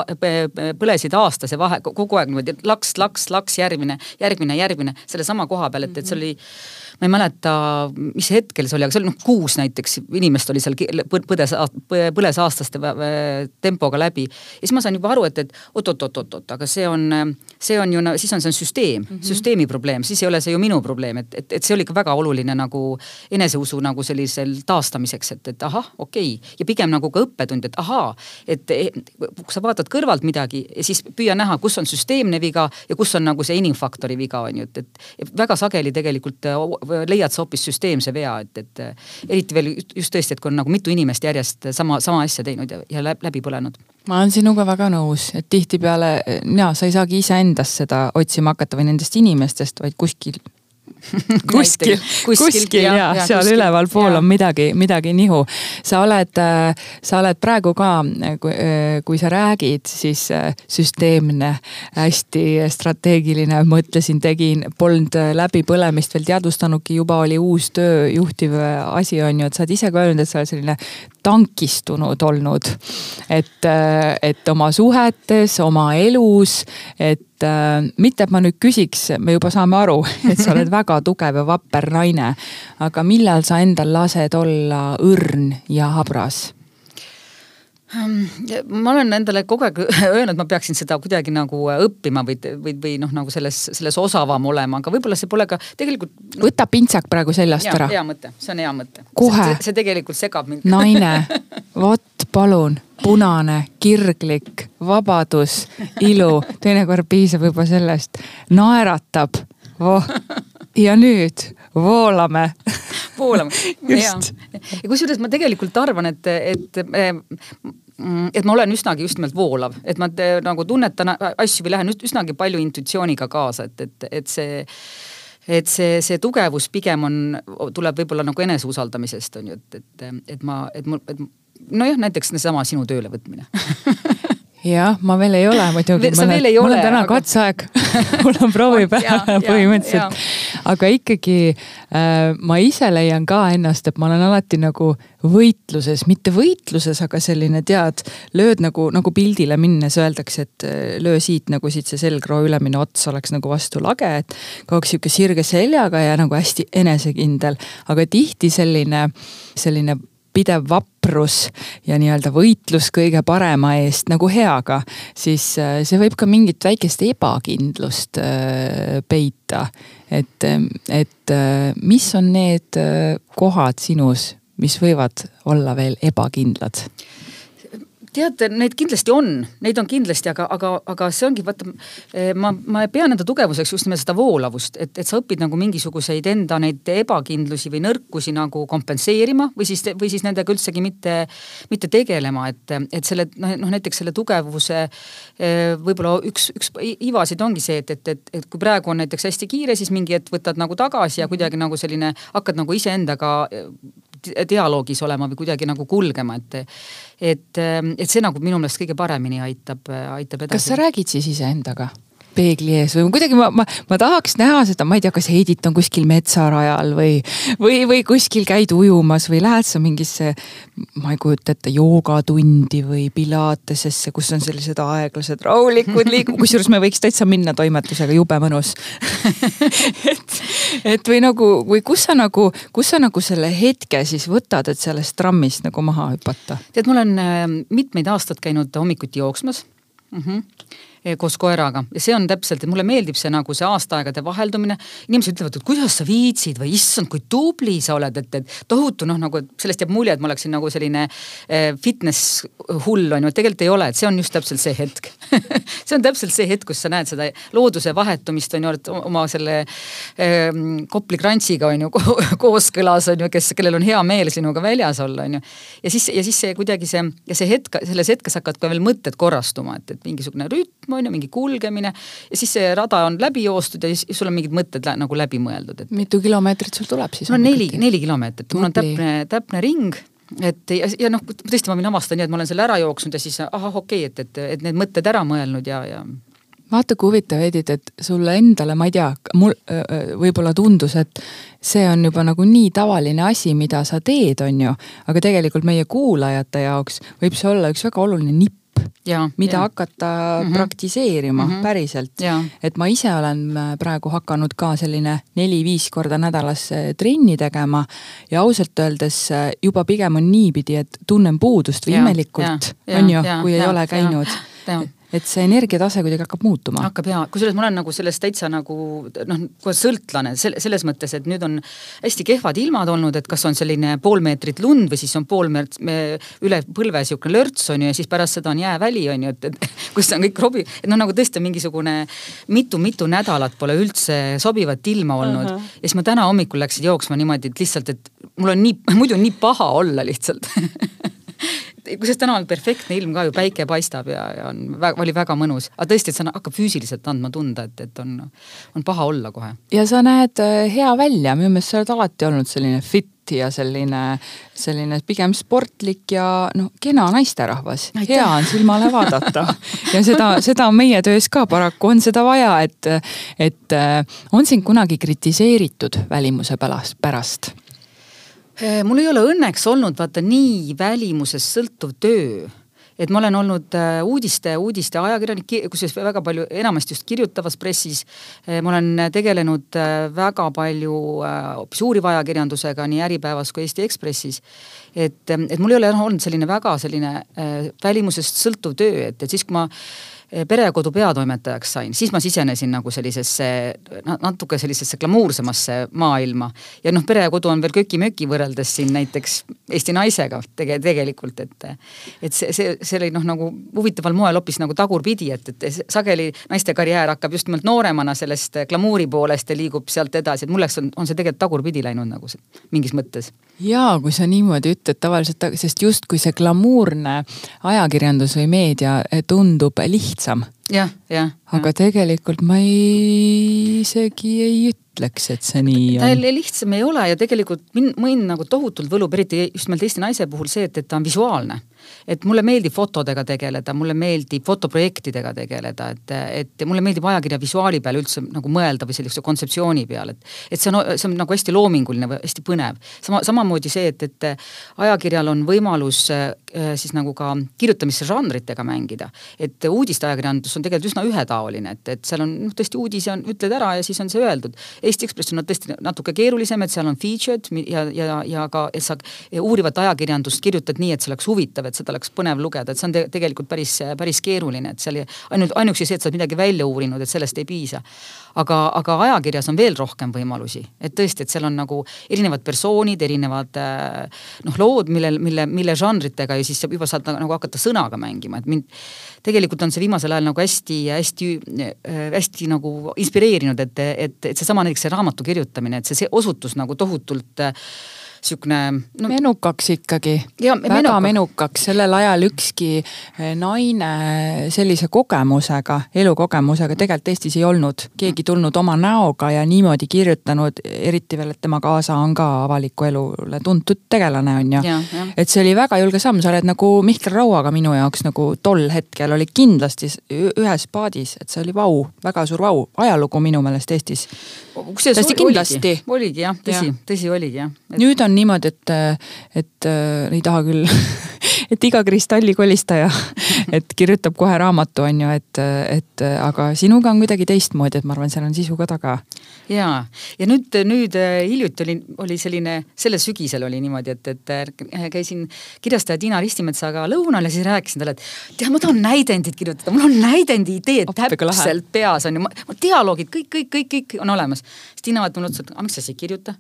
põlesid aastase vahe kogu aeg niimoodi laks, laks, laks, järgmine, järgmine, järgmine sellesama koha peal, et, et see oli ma ei mäleta, mis hetkel see oli, aga see oli noh, kuus näiteks inimest oli seal põdes, põles aastaste tempoga läbi. ja siis ma sain juba aru, et, et oot-oot-oot-oot, aga see on, see on ju, siis on see on süsteem mm, -hmm. süsteemi probleem, siis ei ole see ju minu probleem, et, et, et see oli ikka väga oluline nagu eneseusu nagu sellisel taastamiseks, et, et ahah, okei okay. ja pigem nagu ka õppetund, et ahaa, et, et kui sa vaatad kõrvalt midagi, siis püüa näha, kus on süsteemne viga ja kus on nagu see inimfaktori viga on ju, et, et väga sageli tegelikult leiad sa hoopis süsteemse vea, et, et eriti veel just tõesti, et kui on nagu mitu inimest järjest sama, sama asja teinud ja, ja läbi põlenud. Ma olen sinuga väga nõus, et tihtipeale ja sa ei saagi iseendast seda otsima hakata või nendest inimestest, vaid kuskil kuskil, kuskil ja, ja seal kuskil, ülevalpool on midagi, midagi nihu. sa oled, äh, sa oled praegu ka, kui, äh, kui sa räägid, siis süsteemne, hästi strateegiline, mõtlesin, tegin, polnud läbipõlemist veel teadvustanudki, juba oli uus töö, juhtiv asi on ju, et sa oled ise ka öelnud, et sa oled selline tankistunud olnud. et, et oma suhetes, oma elus, et äh, mitte, et ma nüüd küsiks, me juba saame aru, et sa oled väga tugev ja vapper naine. aga millal sa endal lased olla õrn ja habras? Ehm, ma olen endale kogu aeg öelnud, ma peaksin seda kuidagi nagu õppima või, või, või noh, nagu selles, selles osavam olema, aga võib-olla see pole ka tegelikult no.... võta pintsak praegu seljast ja, ära. hea mõte, see on hea mõte. see, see tegelikult segab mind. naine, vot palun, punane, kirglik, vabadus, ilu, teinekord piisab juba sellest, naeratab, voh ja nüüd voolame. Voolame. Ja, ja kusjuures ma tegelikult arvan, et, et et ma olen üsnagi just nimelt voolav, et ma te, nagu tunnetan asju või lähen üsnagi palju intuitsiooniga kaasa, et, et, et see et see, see tugevus pigem on, tuleb võib-olla nagu eneseusaldamisest on ju, et, et, et ma, et mul, et nojah, näiteks seesama sinu töölevõtmine jah, ma veel ei ole muidugi. sa veel ei ole. mul on täna aga... katseaeg mul on proovipäev põhimõtteliselt. aga ikkagi äh, ma ise leian ka ennast, et ma olen alati nagu võitluses, mitte võitluses, aga selline tead, lööd nagu, nagu pildile minnes öeldakse, et äh, löö siit nagu siit see selgroo ülemine ots oleks nagu vastu lage, et aeg sihuke sirge seljaga ja nagu hästi enesekindel. aga tihti selline, selline pidev vaprus ja nii-öelda võitlus kõige parema eest nagu heaga, siis äh, see võib ka mingit väikest ebakindlust äh, peita. et, et äh, mis on need kohad sinus, mis võivad olla veel ebakindlad? Tead, neid kindlasti on, neid on kindlasti, aga, aga, aga see ongi vaata, eh, ma, ma pean enda tugevuseks just nimelt seda voolavust, et, et sa õpid nagu mingisuguseid enda neid ebakindlusi või nõrkusi nagu kompenseerima või siis, või siis nendega üldsegi mitte, mitte tegelema, et, et selle noh, noh näiteks selle tugevuse eh, võib-olla üks, üks ivasid ongi see, et, et, et, et kui praegu on näiteks hästi kiire, siis mingi hetk võtad nagu tagasi ja kuidagi nagu selline, hakkad nagu iseendaga dialoogis olema või kuidagi nagu kulgema, et et, et see nagu minu meelest kõige paremini aitab, aitab edasi. kas sa räägid siis iseendaga? Peegli ees või kuidagi ma, ma, ma tahaks näha seda, ma ei tea, kas Heidit on kuskil metsarajal või, või, või kuskil käid ujumas või lähed sa mingisse, ma ei kujuta ette, joogatundi või pilatesesse, kus on sellised aeglased rahulikud liikum-, kusjuures me võiks täitsa minna toimetusega, jube mõnus et, et või nagu, või kus sa nagu, kus sa nagu selle hetke siis võtad, et sellest trammist nagu maha hüpata? tead, ma olen äh, mitmeid aastaid käinud hommikuti jooksmas mm. -hmm koos koeraga ja see on täpselt, et mulle meeldib see nagu see aastaaegade vaheldumine. inimesed ütlevad, et kuidas sa viitsid või issand, kui tubli sa oled, et, et tohutu noh, nagu sellest jääb mulje, et ma oleksin nagu selline eh, fitness hull on ju, et tegelikult ei ole, et see on just täpselt see hetk see on täpselt see hetk, kus sa näed seda looduse vahetumist on ju, et oma selle eh, Kopli krantsiga on ju ko kooskõlas on ju, kes, kellel on hea meel sinuga väljas olla, on ju. ja siis, ja siis see kuidagi see ja see hetk, selles hetkes hakkavad ka veel mõtted korrastuma, et, et mingisugune rütm on ju, mingi kulgemine ja siis see rada on läbi joostud ja siis sul on mingid mõtted lä nagu läbi mõeldud, et. mitu kilomeetrit sul tuleb siis? no neli, neli kilomeetrit, mul on täpne, täpne ring et ja, ja noh, tõesti ma võin avastada nii, et ma olen selle ära jooksnud ja siis ahah, okei okay,, et, et, et need mõtted ära mõelnud ja, ja vaata kui huvitav, Edith, et sulle endale, ma ei tea, mul võib-olla tundus, et see on juba nagu nii tavaline asi, mida sa teed, on ju. aga tegelikult meie kuulajate jaoks võib see olla üks väga oluline nipp Ja, mida ja. hakata mm -hmm. praktiseerima mm -hmm. päriselt. et ma ise olen äh, praegu hakanud ka selline neli-viis korda nädalas äh, trenni tegema ja ausalt öeldes äh, juba pigem on niipidi, et tunnen puudust või imelikult, on ju, kui ja, ei ole käinud et see energiatase kuidagi hakkab muutuma. hakkab jaa, kusjuures ma olen nagu sellest täitsa nagu noh, kohe sõltlane selles mõttes, et nüüd on hästi kehvad ilmad olnud, et kas on selline pool meetrit lund või siis on pool meetrit üle põlve sihuke lörts on ju ja siis pärast seda on jääväli on ju, et, et kus on kõik robi, et noh, nagu tõesti mingisugune mitu-mitu nädalat pole üldse sobivat ilma olnud uh. -huh. ja siis ma täna hommikul läksin jooksma niimoodi, et lihtsalt, et mul on nii, muidu on nii paha olla lihtsalt kusjuures täna on perfektne ilm ka ju, päike paistab ja, ja on, oli väga mõnus. aga tõesti, et see hakkab füüsiliselt andma tunda, et, et on, on paha olla kohe. ja sa näed äh, hea välja, minu meelest sa oled alati olnud selline fit ja selline, selline pigem sportlik ja noh, kena naisterahvas. hea on silmale vaadata ja seda, seda on meie töös ka paraku on seda vaja, et, et äh, on sind kunagi kritiseeritud välimuse pärast Eh, mul ei ole õnneks olnud vaata nii välimusest sõltuv töö et ma olen olnud äh, uudiste, uudiste ajakirjanik, kusjuures väga palju, enamasti just kirjutavas pressis. Eh, ma olen tegelenud väga palju hoopis uuriva ajakirjandusega nii Äripäevas kui Eesti Ekspressis. et, et mul ei ole olnud selline väga selline välimusest sõltuv töö, et, et siis kui ma Eh, perekodu peatoimetajaks sain, siis ma sisenesin nagu sellisesse natuke sellisesse glamuursemasse maailma. ja noh, perekodu on veel köki-möki võrreldes siin näiteks Eesti Naisega tege-, tegelikult, et. et see, see, see oli noh, nagu huvitaval moel hoopis nagu tagurpidi, et, et sageli naiste karjäär hakkab just nimelt nooremana sellest glamuuri poolest ja liigub sealt edasi, et mulleks on, on see tegelikult tagurpidi läinud nagu see, mingis mõttes. Jaa, kui sa niimoodi ütled tavaliselt, sest justkui see glamuurne ajakirjandus või meedia tundub lihtsam lihtsam. jah, jah. aga tegelikult ma ei, isegi ei ütleks, et see nii on. ta lihtsam ei ole ja tegelikult mind, mind nagu tohutult võlub, eriti just nimelt Eesti naise puhul see, et, et ta on visuaalne et mulle meeldib fotodega tegeleda, mulle meeldib fotoprojektidega tegeleda, et, et mulle meeldib ajakirja visuaali peale üldse nagu mõelda või sellise kontseptsiooni peale, et. et see on, see on nagu hästi loominguline või hästi põnev. sama, samamoodi see, et, et ajakirjal on võimalus siis nagu ka kirjutamise žanritega mängida. et uudisteajakirjandus on tegelikult üsna ühetaoline, et, et seal on noh, tõesti uudis on, ütled ära ja siis on see öeldud. Eesti Ekspress on tõesti natuke keerulisem, et seal on featured ja, ja, ja ka, et sa uurivat ajakirjandust kirjutad nii, et see oleks huvitav, et seda oleks põnev lugeda, et see on te tegelikult päris, päris keeruline, et seal ainult, ainuüksi see, et sa oled midagi välja uurinud, et sellest ei piisa. aga, aga ajakirjas on veel rohkem võimalusi, et tõesti, et seal on nagu erinevad persoonid, erinevad noh, lood, millel, mille, mille žanritega ja siis sa juba saad nagu hakata sõnaga mängima, et mind tegelikult on see viimasel ajal nagu hästi-hästi, hästi nagu inspireerinud, et, et, et seesama näiteks see raamatu kirjutamine, et see, see osutus nagu tohutult äh, niisugune no, menukaks ikkagi, väga menukaks. menukaks, sellel ajal ükski eh, naine sellise kogemusega, elukogemusega tegelikult Eestis ei olnud. keegi tulnud oma näoga ja niimoodi kirjutanud, eriti veel, et tema kaasa on ka avaliku elule tuntud tegelane, on ju. et see oli väga julge samm, sa oled nagu Mihkel Rauaga minu jaoks nagu tol hetkel oli kindlasti ühes paadis, et see oli vau, väga suur vau, ajalugu minu meelest Eestis. täiesti kindlasti. oligi jah, tõsi, tõsi oligi jah et.... nüüd on niimoodi, et, et ei taha küll et iga kristallikolistaja, et kirjutab kohe raamatu, on ju, et, et aga sinuga on kuidagi teistmoodi, et ma arvan, seal on sisu ka taga. ja, ja nüüd, nüüd äh, hiljuti oli, oli selline, sellel sügisel oli niimoodi, et, et äh, käisin kirjastaja Tiina Ristimetsaga lõunal ja siis rääkisin talle, et tead, ma tahan näidendit kirjutada, mul on näidendi ideed täpselt peas on ju, dialoogid kõik, kõik, kõik, kõik on olemas. siis Tiina vaatab mulle otsa, et aga miks sa siis ei kirjuta?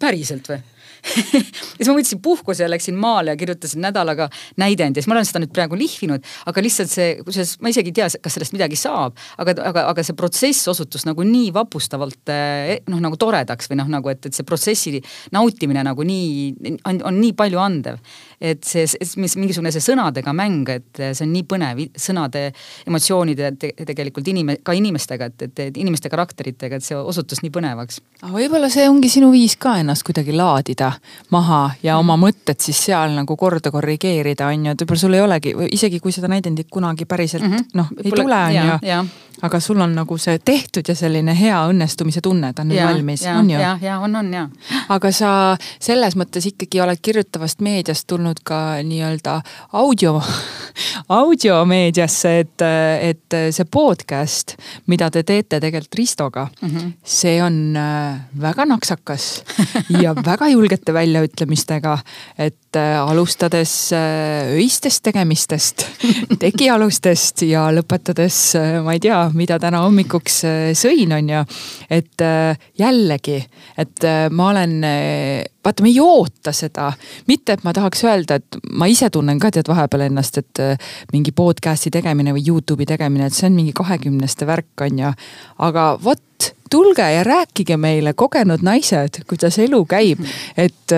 päriselt või? ja siis ma võtsin puhkuse ja läksin maale ja kirjutasin nädalaga näidendi. Ja siis ma olen seda nüüd praegu lihvinud, aga lihtsalt see, kusjuures ma isegi ei tea, kas sellest midagi saab, aga, aga, aga see protsess osutus nagu nii vapustavalt eh, noh, nagu toredaks või noh, nagu et, et see protsessi nautimine nagu nii, on, on nii palju andev et see, mis mingisugune see sõnadega mäng, et see on nii põnev, sõnade, emotsioonide te, tegelikult inime-, ka inimestega, et, et, et inimeste karakteritega, et see osutus nii põnevaks. aga võib-olla see ongi sinu viis ka ennast kuidagi laadida maha ja oma mõtted siis seal nagu korda korrigeerida, on ju, et võib-olla sul ei olegi, isegi kui seda näidendit kunagi päriselt mm -hmm. noh, ei tule, on ju aga sul on nagu see tehtud ja selline hea õnnestumise tunne, ta on nüüd valmis, on ju? ja, ja on, on ja. aga sa selles mõttes ikkagi oled kirjutavast meediast tulnud ka nii-öelda audio, audiomeediasse, et, et see podcast, mida te teete tegelikult Ristoga mm, -hmm. see on äh, väga naksakas ja väga julgete väljaütlemistega. et äh, alustades äh, öistest tegemistest, tegialustest ja lõpetades, ma ei tea, mida täna hommikuks äh, sõin, on ju. et äh, jällegi, et äh, ma olen, vaata, me ei oota seda. mitte, et ma tahaks öelda, et ma ise tunnen ka tead vahepeal ennast, et mingi podcast'i tegemine või Youtube'i tegemine, et see on mingi kahekümneste värk, on ju. aga vot tulge ja rääkige meile, kogenud naised, kuidas elu käib, et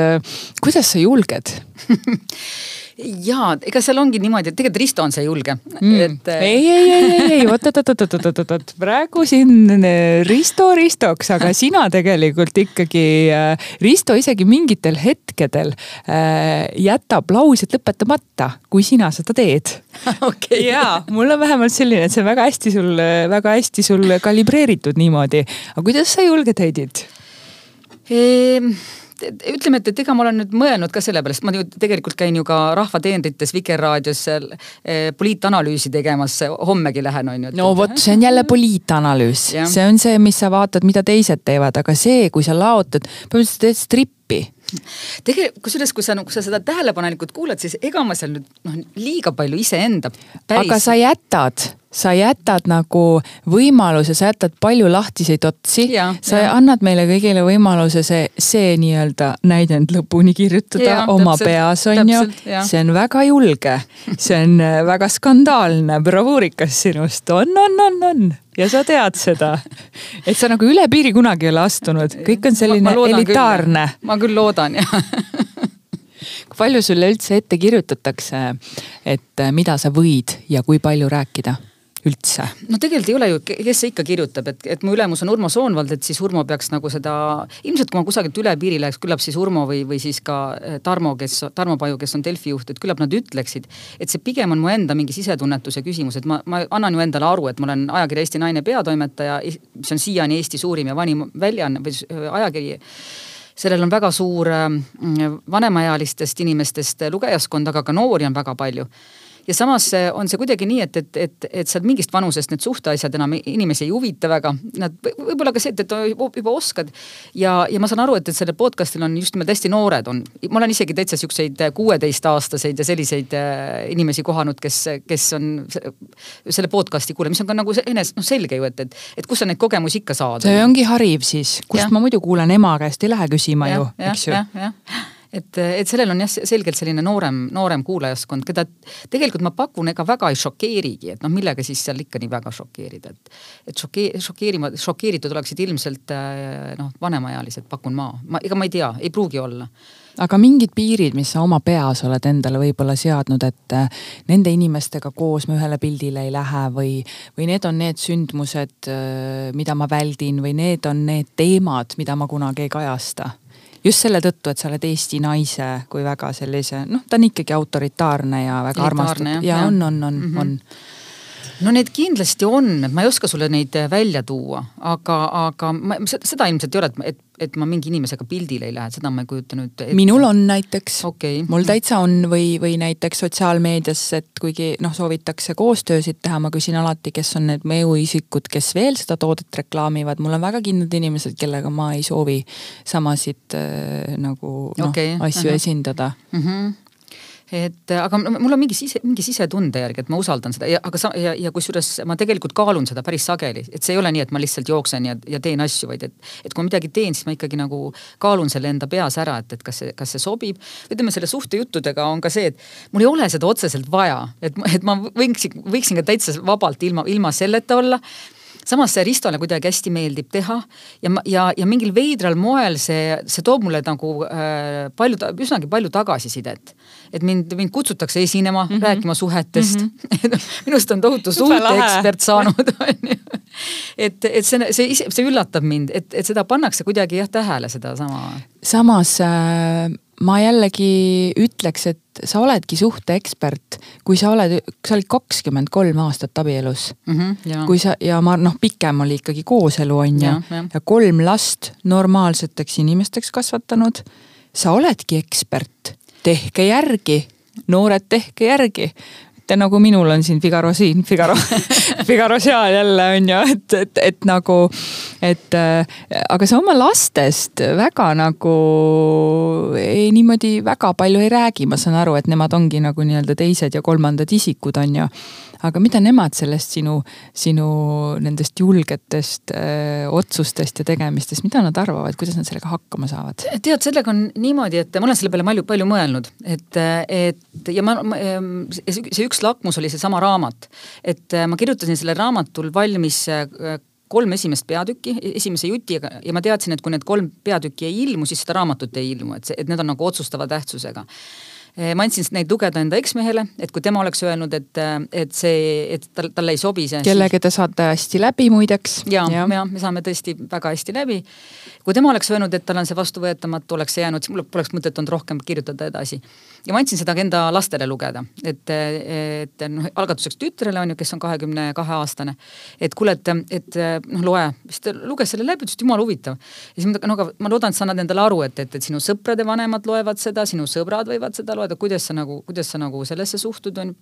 kuidas sa julged jaa, ega seal ongi niimoodi, et tegelikult Risto on see julge mm.. et. Äh, ei, ei, ei, ei, ei, oot, oot, oot, oot, oot, oot, oot, praegu siin äh, Risto Ristoks, aga sina tegelikult ikkagi äh,, Risto isegi mingitel hetkedel äh, jätab laused lõpetamata, kui sina seda teed okay.. jaa, mul on vähemalt selline, et see on väga hästi sul, väga hästi sul kalibreeritud niimoodi. aga kuidas sa julged, Heidit ehm...? Ütleme, et, et ega ma olen nüüd mõelnud ka selle pärast, ma ju tegelikult käin ju ka Rahva teenrites Vikerraadios seal eh, poliitanalüüsi tegemas, hommegi lähen, on ju. no vot, see on jälle poliitanalüüs, see on see, mis sa vaatad, mida teised teevad, aga see, kui sa laotad, põhimõtteliselt teed strippi tegelikult, kusjuures, kui sa nagu sa seda tähelepanelikult kuulad, siis ega ma seal nüüd noh, liiga palju iseenda päris. aga sa jätad, sa jätad nagu võimaluse, sa jätad palju lahtiseid otsi. sa ja. annad meile kõigile võimaluse see, see nii-öelda näidend lõpuni kirjutada ja, oma täpselt, peas, on ju. see on väga julge, see on äh, väga skandaalne, bravuurikas sinust, on, on, on, on ja sa tead seda, et sa nagu üle piiri kunagi ei ole astunud, kõik on selline ma, ma elitaarne. ma küll loodan jah kui palju sulle üldse ette kirjutatakse, et mida sa võid ja kui palju rääkida? Üldse? no tegelikult ei ole ju, kes see ikka kirjutab, et, et mu ülemus on Urmo Soonvald, et siis Urmo peaks nagu seda, ilmselt kui ma kusagilt üle piiri läheks, küllap siis Urmo või, või siis ka eh, Tarmo, kes, Tarmo Paju, kes on Delfi juht, et küllap nad ütleksid, et see pigem on mu enda mingi sisetunnetuse küsimus, et ma, ma annan ju endale aru, et ma olen ajakirja Eesti Naine peatoimetaja, mis on siiani Eesti suurim ja vanim väljaanne või ajakiri sellel on väga suur mm, vanemaealistest inimestest lugejaskond, aga ka noori on väga palju ja samas on see kuidagi nii, et, et, et, et sealt mingist vanusest need suhteasjad enam inimesi ei huvita väga. Nad võib-olla ka see, et, et juba oskad ja, ja ma saan aru, et, et sellel podcast'il on just nimelt hästi noored on. ma olen isegi täitsa siukseid kuueteistaastaseid ja selliseid äh, inimesi kohanud, kes, kes on selle podcast'i kuulaja, mis on ka nagu enes-, noh selge ju, et, et, et kus sa neid kogemusi ikka saad. see ongi hariv siis, kust ja. ma muidu kuulen ema käest, ei lähe küsima ja, ju, eks ju. Et, et sellel on jah, selgelt selline noorem, noorem kuulajaskond, keda tegelikult ma pakun, ega väga ei šokeerigi, et noh, millega siis seal ikka nii väga šokeerida, et et šokee-, šokeerima, šokeeritud oleksid ilmselt äh, noh, vanemaealised, pakun ma, ma, ega ma ei tea, ei pruugi olla aga mingid piirid, mis sa oma peas oled endale võib-olla seadnud, et äh, nende inimestega koos me ühele pildile ei lähe või, või need on need sündmused, äh, mida ma väldin või need on need teemad, mida ma kunagi ei kajasta? Just selle tõttu, et sa oled Eesti naise kui väga sellise, noh, ta on ikkagi autoritaarne ja väga armastatud. ja, ja on, on, on mm, -hmm. on no need kindlasti on, ma ei oska sulle neid äh, välja tuua, aga, aga ma, seda ilmselt ei ole, et, et, et ma mingi inimesega pildile ei lähe, seda ma ei kujuta nüüd ette. minul on näiteks okay., mul täitsa on või, või näiteks sotsiaalmeedias, et kuigi noh, soovitakse koostöösid teha, ma küsin alati, kes on need mõjuisikud, kes veel seda toodet reklaamivad, mul on väga kindlad inimesed, kellega ma ei soovi samasid äh, nagu noh okay., asju uh -huh. esindada mm. -hmm et aga mul on mingi sise, mingi sisetunde järgi, et ma usaldan seda ja aga sa ja, ja kusjuures ma tegelikult kaalun seda päris sageli, et see ei ole nii, et ma lihtsalt jooksen ja, ja teen asju, vaid et, et kui ma midagi teen, siis ma ikkagi nagu kaalun selle enda peas ära, et, et kas see, kas see sobib. ütleme selle suhtejuttudega on ka see, et mul ei ole seda otseselt vaja, et, et ma võiksin, võiksin ka täitsa vabalt ilma, ilma selleta olla samas see Ristole kuidagi hästi meeldib teha ja ja, ja mingil veidral moel see, see toob mulle nagu äh, palju, üsnagi palju tagasisidet. et mind, mind kutsutakse esinema mm, -hmm. rääkima suhetest mm. -hmm. minust on tohutu suhteekspert saanud, on ju. et, et see, see see üllatab mind, et, et seda pannakse kuidagi jah tähele, sedasama. Samas äh ma jällegi ütleks, et sa oledki suhteekspert, kui sa oled, sa olid kakskümmend kolm aastat abielus. Mm. -hmm, kui sa ja ma noh, pikem oli ikkagi kooselu on ju. Ja, kolm last normaalseteks inimesteks kasvatanud. sa oledki ekspert, tehke järgi, noored, tehke järgi et nagu minul on siin Figaro siin, Figaro Figaro seal jälle on ju, et, et, et nagu, et äh, aga sa oma lastest väga nagu ei, niimoodi väga palju ei räägi, ma saan aru, et nemad ongi nagu nii-öelda teised ja kolmandad isikud on ju aga mida nemad sellest sinu, sinu nendest julgetest öö, otsustest ja tegemistest, mida nad arvavad, kuidas nad sellega hakkama saavad? tead, sellega on niimoodi, et ma olen selle peale palju, palju mõelnud, et, et ja ma, ma, see üks lakmus oli seesama raamat. et ma kirjutasin sellel raamatul valmis kolm esimest peatükki, esimese juti ja ma teadsin, et kui need kolm peatükki ei ilmu, siis seda raamatut ei ilmu, et see, et need on nagu otsustava tähtsusega ma andsin neid lugeda enda eksmehele, et kui tema oleks öelnud, et, et see, et tal, talle ei sobi see. kellega te saate hästi läbi muideks. ja, ja., ja me saame tõesti väga hästi läbi. kui tema oleks öelnud, et tal on see vastuvõetamatu, oleks see jäänud, mul poleks mõtet olnud rohkem kirjutada edasi. Ja ma andsin seda ka enda lastele lugeda, et, et noh, algatuseks tütrele on ju, kes on kahekümne kahe aastane. et kuule, et, et noh, loe, siis ta luges selle läbi, ütles, et jumala huvitav. ja siis ma, no aga ma loodan, et sa annad endale aru, et, et, et sinu sõprade vanemad loevad seda, sinu sõbrad võivad seda lugeda loed, et kuidas sa nagu, kuidas sa nagu sellesse suhtud, on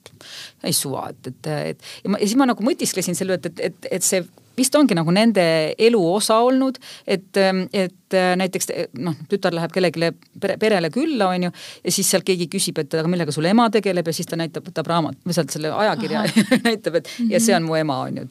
ei suva, et, et, et ja ma, ja siis ma nagu mõtisklesin selle, et, et, et, et see vist ongi nagu nende elu osa olnud, et, et näiteks noh, tütar läheb kellelegi pere, perele külla, on ju, ja siis sealt keegi küsib, et aga millega sul ema tegeleb ja siis ta näitab, võtab raamat, või sealt selle ajakirja näitab, et ja see on mu ema, on ju.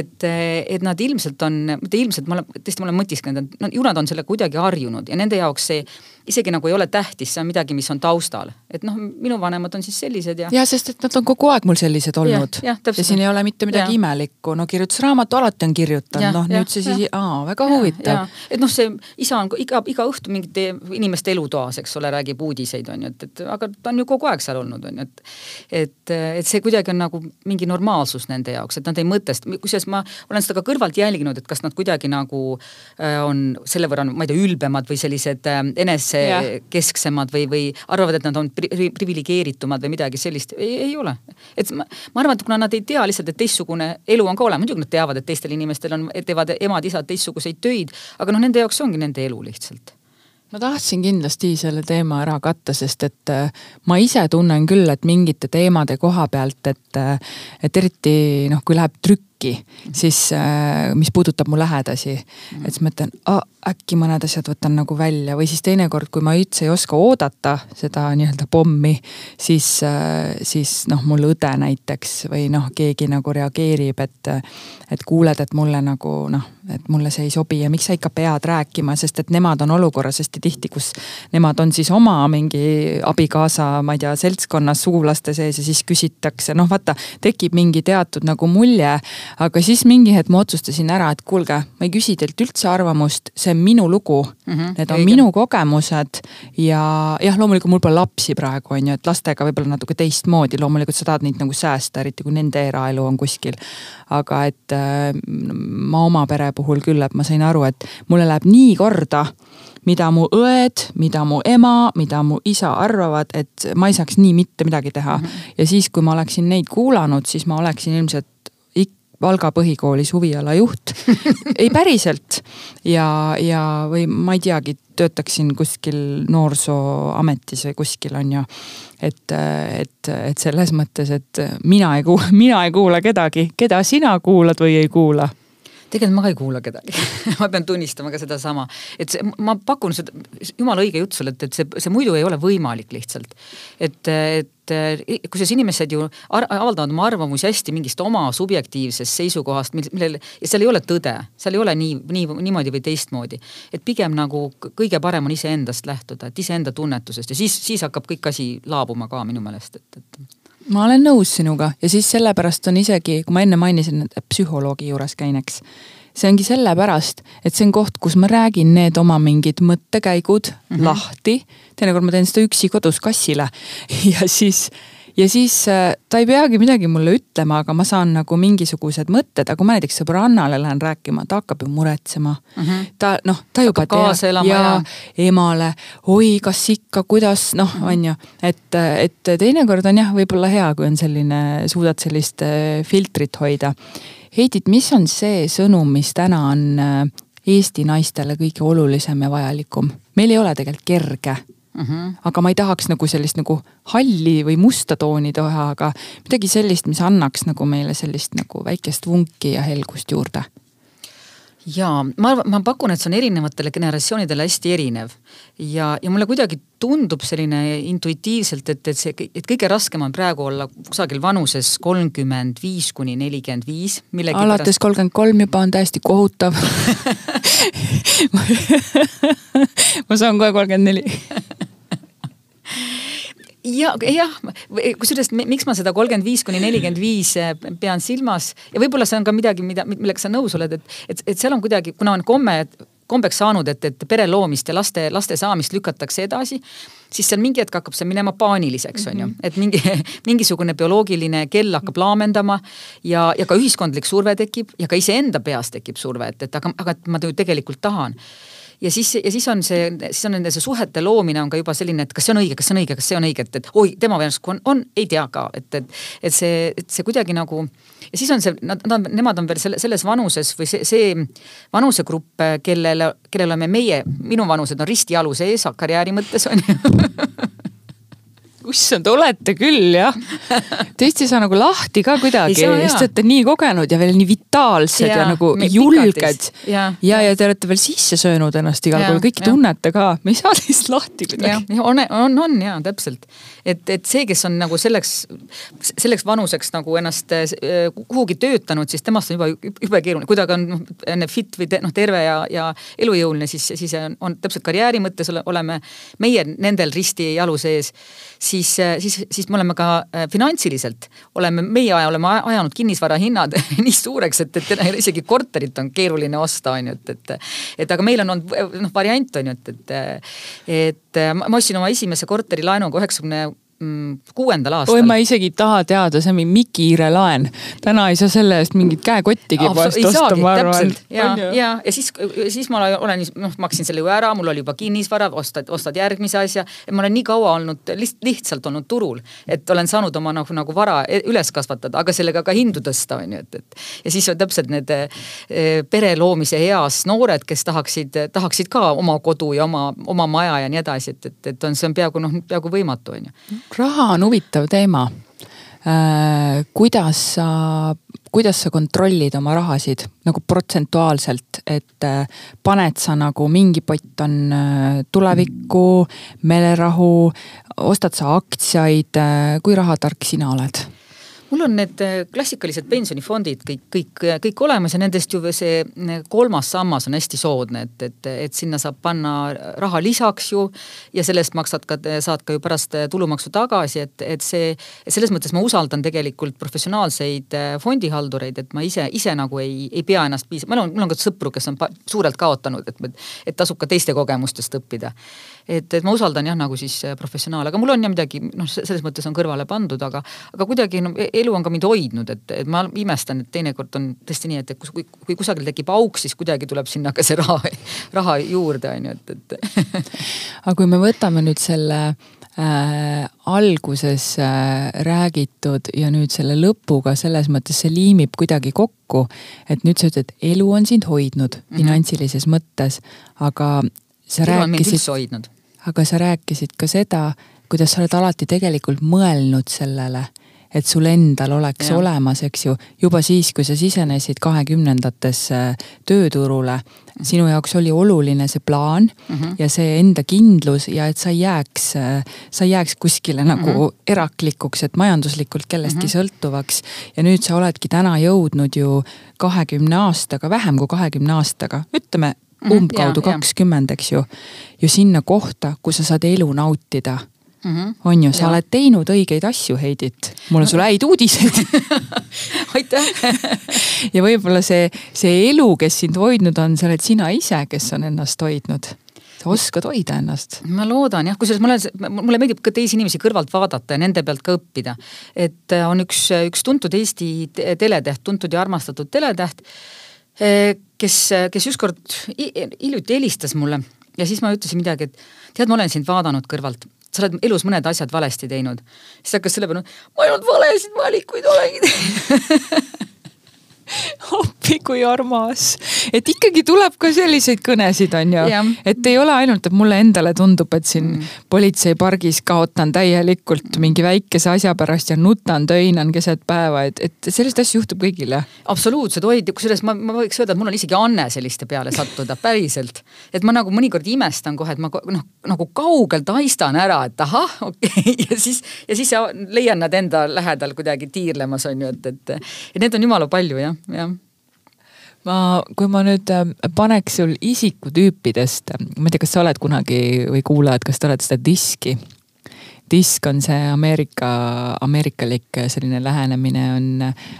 et, et nad ilmselt on, mitte ilmselt, ma olen, tõesti, ma olen mõtisklenud, et no ju nad on selle kuidagi harjunud ja nende jaoks see isegi nagu ei ole tähtis, see on midagi, mis on taustal. et noh, minu vanemad on siis sellised ja. ja sest, et nad on kogu aeg mul sellised olnud. ja, ja, ja siin ei ole mitte midagi ja. imelikku, no kirjutusraamatu alati on kirjutanud, noh nüüd see siis, aa, väga ja, huvitav. et noh, see isa on iga, iga õhtu mingite inimeste elutoas, eks ole, räägib uudiseid, on ju, et, et aga ta on ju kogu aeg seal olnud, on ju, et et, et see kuidagi on nagu mingi normaalsus nende jaoks, et nad ei mõtesta, kusjuures ma olen seda ka kõrvalt jälginud, et kas nad kuidagi nagu äh, on selle võrra, ma ei tea, ülbemad või sellised äh, enese kesksemad või, või arvavad, et nad on pri priviligeeritumad või midagi sellist, ei ole. et ma, ma arvan, et kuna nad ei tea lihtsalt, et teistsugune elu on ka olemas, muidugi nad teavad, et teistel inimestel on, teevad emad-isad teistsuguseid töid, aga noh, nende jaoks ongi nende elu lihtsalt ma tahtsin kindlasti selle teema ära katta, sest et äh, ma ise tunnen küll, et mingite teemade koha pealt, et, äh, et eriti noh, kui läheb trükk äkki, siis äh, mis puudutab mu lähedasi, et siis mõtlen, äkki mõned asjad võtan nagu välja või siis teinekord, kui ma üldse ei oska oodata seda nii-öelda pommi, siis, äh, siis noh, mul õde näiteks või noh, keegi nagu reageerib, et, et kuuled, et mulle nagu noh, et mulle see ei sobi ja miks sa ikka pead rääkima, sest et nemad on olukorras hästi tihti, kus nemad on siis oma mingi abikaasa, ma ei tea, seltskonnas, sugulaste sees ja siis küsitakse, noh vaata, tekib mingi teatud nagu mulje. Aga siis mingi hetk ma otsustasin ära, et kuulge, ma ei küsi teilt üldse arvamust, see on minu lugu mm. -hmm, Need on õige. minu kogemused ja jah, loomulikult mul pole lapsi praegu on ju, et lastega võib-olla natuke teistmoodi, loomulikult sa tahad neid nagu säästa, eriti kui nende eraelu on kuskil. aga et äh, ma oma pere puhul küll, et ma sain aru, et mulle läheb nii korda mida mu õed, mida mu ema, mida mu isa arvavad, et ma ei saaks nii mitte midagi teha mm. -hmm. ja siis, kui ma oleksin neid kuulanud, siis ma oleksin ilmselt Valga põhikoolis huvialajuht ei päriselt. Ja, ja, või ma ei teagi, töötaksin kuskil noorsooametis või kuskil on ju. et, et, et selles mõttes, et mina ei kuula, mina ei kuula kedagi, keda sina kuulad või ei kuula tegelikult ma ka ei kuula kedagi ma pean tunnistama ka sedasama, et see, ma pakun seda, jumala õige jutt sulle, et, et see, see muidu ei ole võimalik lihtsalt. et, et kusjuures inimesed ju avaldavad oma arvamusi hästi mingist oma subjektiivsest seisukohast, millel, ja seal ei ole tõde, seal ei ole nii, nii, niimoodi või teistmoodi. et pigem nagu kõige parem on iseendast lähtuda, et iseenda tunnetusest ja siis, siis hakkab kõik asi laabuma ka minu meelest, et, et ma olen nõus sinuga ja siis sellepärast on isegi, kui ma enne mainisin, et psühholoogi juures käin, eks. see ongi sellepärast, et see on koht, kus ma räägin need oma mingid mõttekäigud mm -hmm. lahti. teinekord ma teen seda üksi kodus kassile ja siis ja siis äh, ta ei peagi midagi mulle ütlema, aga ma saan nagu mingisugused mõtted, aga kui ma näiteks sõbrannale lähen rääkima, ta hakkab ju muretsema mm. -hmm. ta noh, ta juba teab ja, emale, oi, kas ikka, kuidas noh mm, -hmm. on ju. et, et teinekord on jah, võib-olla hea, kui on selline, suudad sellist äh, filtrit hoida. Heidit, mis on see sõnum, mis täna on äh, Eesti naistele kõige olulisem ja vajalikum? meil ei ole tegelikult kerge Mm -hmm. aga ma ei tahaks nagu sellist nagu halli või musta tooni teha, aga midagi sellist, mis annaks nagu meile sellist nagu väikest vunki ja helgust juurde jaa, ma ma pakun, et see on erinevatele generatsioonidele hästi erinev. ja, ja mulle kuidagi tundub selline intuitiivselt, et, et see, et kõige raskem on praegu olla kusagil vanuses kolmkümmend viis kuni nelikümmend viis. alates kolmkümmend kolm juba on täiesti kohutav ma saan kohe kolmkümmend neli ja, jah, kusjuures miks ma seda kolmkümmend viis kuni nelikümmend viis eh, pean silmas ja võib-olla see on ka midagi, mida, millega sa nõus oled, et, et, et seal on kuidagi, kuna on komme, kombeks saanud, et, et pere loomist ja laste, laste saamist lükatakse edasi, siis seal mingi hetk hakkab see minema paaniliseks, on ju, mhm. et mingi, mingisugune bioloogiline kell hakkab laamendama ja, ja ka ühiskondlik surve tekib ja ka iseenda peas tekib surve, et, et aga, aga ma ju tegelikult tahan ja siis, ja siis on see, siis on nende see suhete loomine on ka juba selline, et kas see on õige, kas see on õige, kas see on õige, et, et oi, tema järsku on, on, ei tea ka, et, et, et see, et see kuidagi nagu ja siis on see, nad, nad, nemad on veel selle, selles vanuses või see, see vanusegrupp, kellele, kellele oleme meie, minu vanused on ristijalu sees karjääri mõttes on ju issand, olete küll jah. Teist ei saa nagu lahti ka kuidagi, sest te olete nii kogenud ja veel nii vitaalsed ja, ja nagu julged. ja, ja, ja te olete veel sisse söönud ennast igal pool, kõiki ja. tunnete ka, me ei saa teist lahti kuidagi. on, on, on ja täpselt, et, et see, kes on nagu selleks, selleks vanuseks nagu ennast äh, kuhugi töötanud, siis temast on juba jube keeruline, kui ta on noh, fit või te, noh, terve ja, ja elujõuline, siis, siis on, on täpselt karjääri mõttes oleme meie nendel risti jalu sees siis, siis, siis me oleme ka äh, finantsiliselt, oleme, meie oleme ajanud kinnisvara hinnad nii suureks, et, et isegi korterit on keeruline osta, on ju, et, et. et aga meil on olnud noh, variant on ju, et, et, et ma ostsin oma esimese korteri laenuga üheksakümne kuuendal aastal. oi, ma isegi ei taha teada, see on mingi Mikiire laen. täna ei saa selle eest mingit käekottigi vast osta, ma arvan. ja, ja, ja siis, siis ma olen, noh, maksin selle ju ära, mul oli juba kinnisvara, ostad, ostad järgmise asja. ma olen nii kaua olnud lihtsalt, lihtsalt olnud turul, et olen saanud oma nagu, nagu vara e-, üles kasvatada, aga sellega ka hindu tõsta, on ju, et, et. ja siis on täpselt need e, pere loomise eas noored, kes tahaksid, tahaksid ka oma kodu ja oma, oma maja ja nii edasi, et, et, et on, see on peaaegu noh, peaaegu võimatu, on ju raha on huvitav teema äh,. kuidas sa kuidas sa kontrollid oma rahasid nagu protsentuaalselt, et äh, paned sa nagu mingi pott on äh, tulevikku, meelerahu, ostad sa aktsiaid, kui rahatark sina oled? Mul on need äh, klassikalised pensionifondid kõik, kõik, kõik olemas ja nendest ju see äh, kolmas sammas on hästi soodne, et, et, et sinna saab panna raha lisaks ju ja sellest maksad ka, saad ka ju pärast äh, tulumaksu tagasi, et, et see, selles mõttes ma usaldan tegelikult professionaalseid fondihaldureid, et ma ise, ise nagu ei, ei pea ennast piis-, mul on, mul on ka sõpru, kes on suurelt kaotanud, et, et tasub ka teiste kogemustest õppida. Et, et ma usaldan jah, nagu siis professionaale, aga mul on jah midagi, noh, selles mõttes on kõrvale pandud, aga, aga kuidagi no, elu on ka mind hoidnud, et, et ma imestan, et teinekord on tõesti nii, et, et kui, kui kusagil tekib auk, siis kuidagi tuleb sinna ka see raha, raha juurde, on ju, et, et aga kui me võtame nüüd selle äh, alguses äh, räägitud ja nüüd selle lõpuga selles mõttes see liimib kuidagi kokku. et nüüd sa ütled, elu on sind hoidnud mm -hmm. finantsilises mõttes, aga sa elu rääkisid, aga sa rääkisid ka seda, kuidas sa oled alati tegelikult mõelnud sellele et sul endal oleks ja. olemas, eks ju, juba siis, kui sa sisenesid kahekümnendatesse tööturule, sinu jaoks oli oluline see plaan mm -hmm. ja see enda kindlus ja et sa ei jääks, sa ei jääks kuskile nagu mm -hmm. eraklikuks, et majanduslikult kellestki mm -hmm. sõltuvaks. ja nüüd sa oledki täna jõudnud ju kahekümne aastaga, vähem kui kahekümne aastaga, ütleme mhm, umbkaudu kakskümmend, eks ju, ju sinna kohta, kus sa saad elu nautida Mm -hmm. on ju, sa ja. oled teinud õigeid asju, Heidit. mul on sulle häid uudiseid aitäh ja võib-olla see, see elu, kes sind hoidnud on, see oled sina ise, kes on ennast hoidnud sa oskad hoida ennast. ma loodan jah, kusjuures mulle, mulle meeldib ka teisi inimesi kõrvalt vaadata ja nende pealt ka õppida. et äh, on üks, üks tuntud Eesti teletäht, tuntud ja armastatud teletäht, äh, kes, kes ükskord hiljuti helistas mulle ja siis ma ütlesin midagi, et tead, ma olen sind vaadanud kõrvalt sa oled elus mõned asjad valesti teinud. siis hakkas selle peale, ma ainult valesid valikuid olengi teinud appi kui armas, et ikkagi tuleb ka selliseid kõnesid, on ju. et ei ole ainult, et mulle endale tundub, et siin mm. politseipargis kaotan täielikult mingi väikese asja pärast ja nutan, töinan keset päeva, et, et selliseid asju juhtub kõigile. absoluutselt, oi, kusjuures ma, ma võiks öelda, et mul on isegi anne selliste peale sattuda, päriselt. et ma nagu mõnikord imestan kohe, et ma noh, nagu kaugelt haistan ära, et ahah, okei okay. ja siis, ja siis leian nad enda lähedal kuidagi tiirlemas, on ju, et, et, et neid on jumala palju jah jah ma, kui ma nüüd äh, paneks sul isikutüüpidest, ma ei tea, kas sa oled kunagi või kuulajad, kas te olete seda diski? disk on see Ameerika, ameerikalik selline lähenemine on,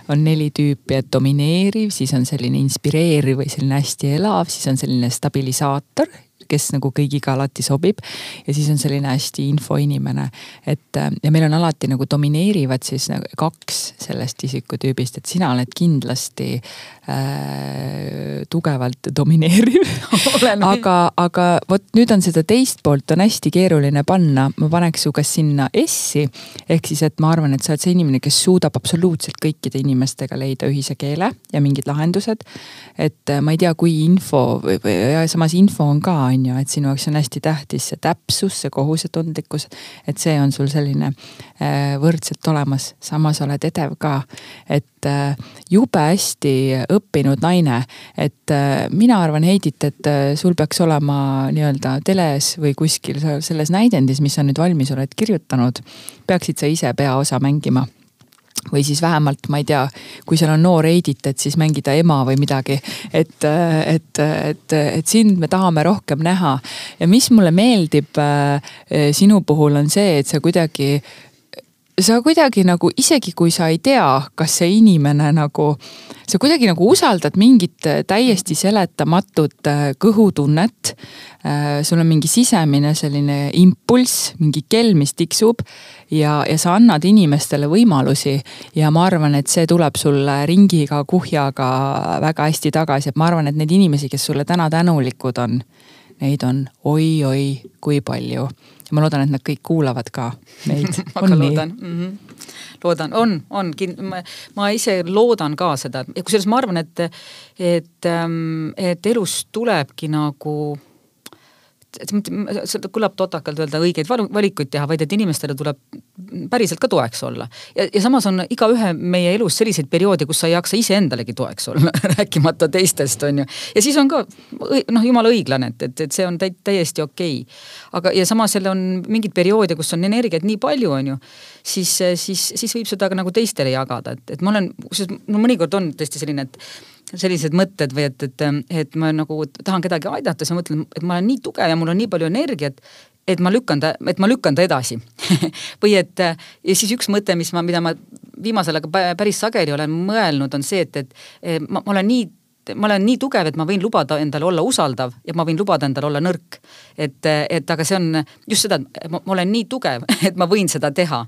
on neli tüüpi, et domineeriv, siis on selline inspireeriv või selline hästi elav, siis on selline stabilisaator kes nagu kõigiga alati sobib. ja siis on selline hästi infoinimene, et äh, ja meil on alati nagu domineerivad siis nagu kaks sellest isikutüübist, et sina oled kindlasti äh, tugevalt domineeriv aga, aga vot nüüd on seda teist poolt on hästi keeruline panna, ma paneks su kas sinna S-i ehk siis, et ma arvan, et sa oled see inimene, kes suudab absoluutselt kõikide inimestega leida ühise keele ja mingid lahendused. et äh, ma ei tea, kui info või, või ja samas info on ka on ju, et sinu jaoks on hästi tähtis see täpsus, see kohusetundlikkus. et see on sul selline äh, võrdselt olemas, samas oled edev ka. et äh, jube hästi õppinud naine, et äh, mina arvan, Heidit, et sul peaks olema nii-öelda teles või kuskil selles näidendis, mis sa nüüd valmis oled kirjutanud, peaksid sa ise peaosa mängima või siis vähemalt, ma ei tea, kui seal on noor Heidit, et siis mängida ema või midagi. et, et, et, et sind me tahame rohkem näha ja mis mulle meeldib äh, sinu puhul on see, et sa kuidagi sa kuidagi nagu isegi kui sa ei tea, kas see inimene nagu, sa kuidagi nagu usaldad mingit täiesti seletamatut äh, kõhutunnet. Äh, sul on mingi sisemine selline impulss, mingi kell, mis tiksub ja, ja sa annad inimestele võimalusi. ja ma arvan, et see tuleb sulle ringiga, kuhjaga väga hästi tagasi, et ma arvan, et neid inimesi, kes sulle täna tänulikud on, neid on oi-oi kui palju ja ma loodan, et nad kõik kuulavad ka meid. Ma ka loodan. Mm. -hmm. loodan, on, on, ma, ise loodan ka seda. Ja kusjuures ma arvan, et, et, ähm, et elus tulebki nagu see kõlab totakalt öelda õigeid valikuid teha, vaid et inimestele tuleb päriselt ka toeks olla. ja, ja samas on igaühe meie elus selliseid perioode, kus sa ei jaksa iseendalegi toeks olla rääkimata teistest, on ju. ja siis on ka noh, jumala õiglane, et, et, et see on tä täiesti okei okay.. aga, ja samas jälle on mingeid perioode, kus on energiat nii palju, on ju, siis, siis, siis võib seda ka nagu teistele jagada, et, et ma olen, kusjuures no mõnikord on tõesti selline, et sellised mõtted või et, et, et ma nagu tahan kedagi aidata, siis ma mõtlen, et ma olen nii tugev ja mul on nii palju energiat, et ma lükkan ta, et ma lükkan ta edasi või et ja siis üks mõte, mis ma, mida ma viimasel ajal päris sageli olen mõelnud, on see, et, et ma, ma olen nii ma olen nii tugev, et ma võin lubada endale olla usaldav ja ma võin lubada endale olla nõrk. et, et aga see on just seda, et ma, olen nii tugev, et ma võin seda teha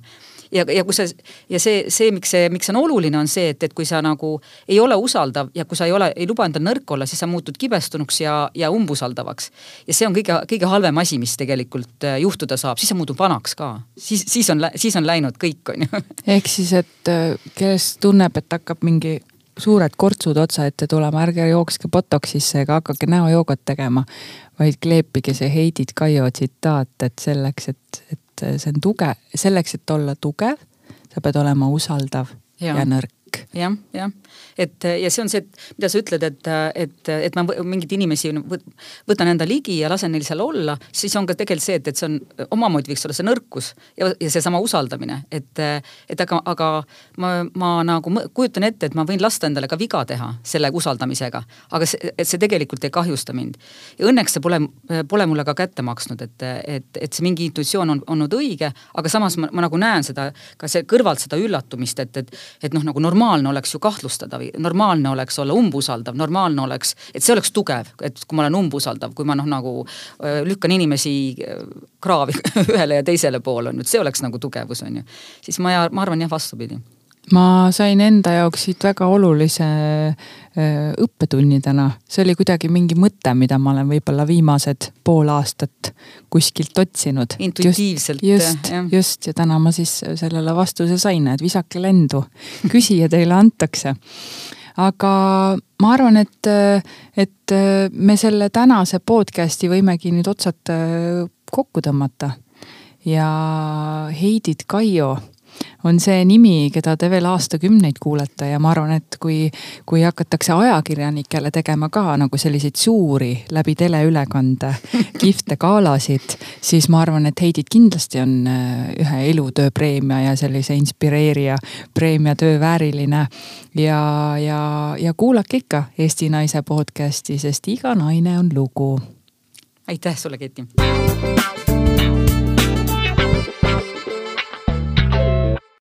ja, ja kui sa ja see, see, miks see, miks see on oluline, on see, et, et kui sa nagu ei ole usaldav ja kui sa ei ole, ei luba endal nõrk olla, siis sa muutud kibestunuks ja, ja umbusaldavaks. ja see on kõige, kõige halvem asi, mis tegelikult äh, juhtuda saab, siis sa muutud vanaks ka, siis, siis on, siis on läinud kõik, on ju. ehk siis, et äh, kes tunneb, et hakkab mingi suured kortsud otsa ette tulema, ärge jookske botoxisse ega hakake näojoogat tegema, vaid kleepige see Heidit Kaio tsitaat, et selleks, et, et see on tugev, selleks, et olla tugev, sa pead olema usaldav ja, ja nõrk jah, jah, et ja see on see, et mida sa ütled, et, et, et ma mingeid inimesi võtan enda ligi ja lasen neil seal olla, siis on ka tegelikult see, et, et see on omamoodi võiks olla see nõrkus ja, ja seesama usaldamine, et, et aga, aga ma, ma nagu kujutan ette, et ma võin lasta endale ka viga teha selle usaldamisega, aga see, et see tegelikult ei kahjusta mind. ja õnneks see pole, pole mulle ka kätte maksnud, et, et, et see mingi intuitsioon on olnud õige, aga samas ma, ma nagu näen seda, ka see kõrvalt seda üllatumist, et, et, et noh, nagu normaalne normaalne oleks ju kahtlustada või normaalne oleks olla umbusaldav, normaalne oleks, et see oleks tugev, et kui ma olen umbusaldav, kui ma noh, nagu lükkan inimesi kraavi ühele ja teisele poole on ju, et see oleks nagu tugevus on ju. siis ma, ma arvan jah, vastupidi ma sain enda jaoks siit väga olulise õppetunni täna. see oli kuidagi mingi mõte, mida ma olen võib-olla viimased pool aastat kuskilt otsinud. intuitiivselt. just, just, just ja täna ma siis sellele vastuse sain, et visake lendu, küsija teile antakse. aga ma arvan, et, et me selle tänase podcast'i võimegi nüüd otsad kokku tõmmata. ja Heidit Kaio on see nimi, keda te veel aastakümneid kuulete ja ma arvan, et kui, kui hakatakse ajakirjanikele tegema ka nagu selliseid suuri läbi teleülekande kihvte galasid, siis ma arvan, et Heidit kindlasti on äh, ühe elutööpreemia ja sellise inspireerija preemia töö vääriline. ja, ja, ja kuulake ikka Eesti Naise podcast'i, sest iga naine on lugu. aitäh sulle, Keti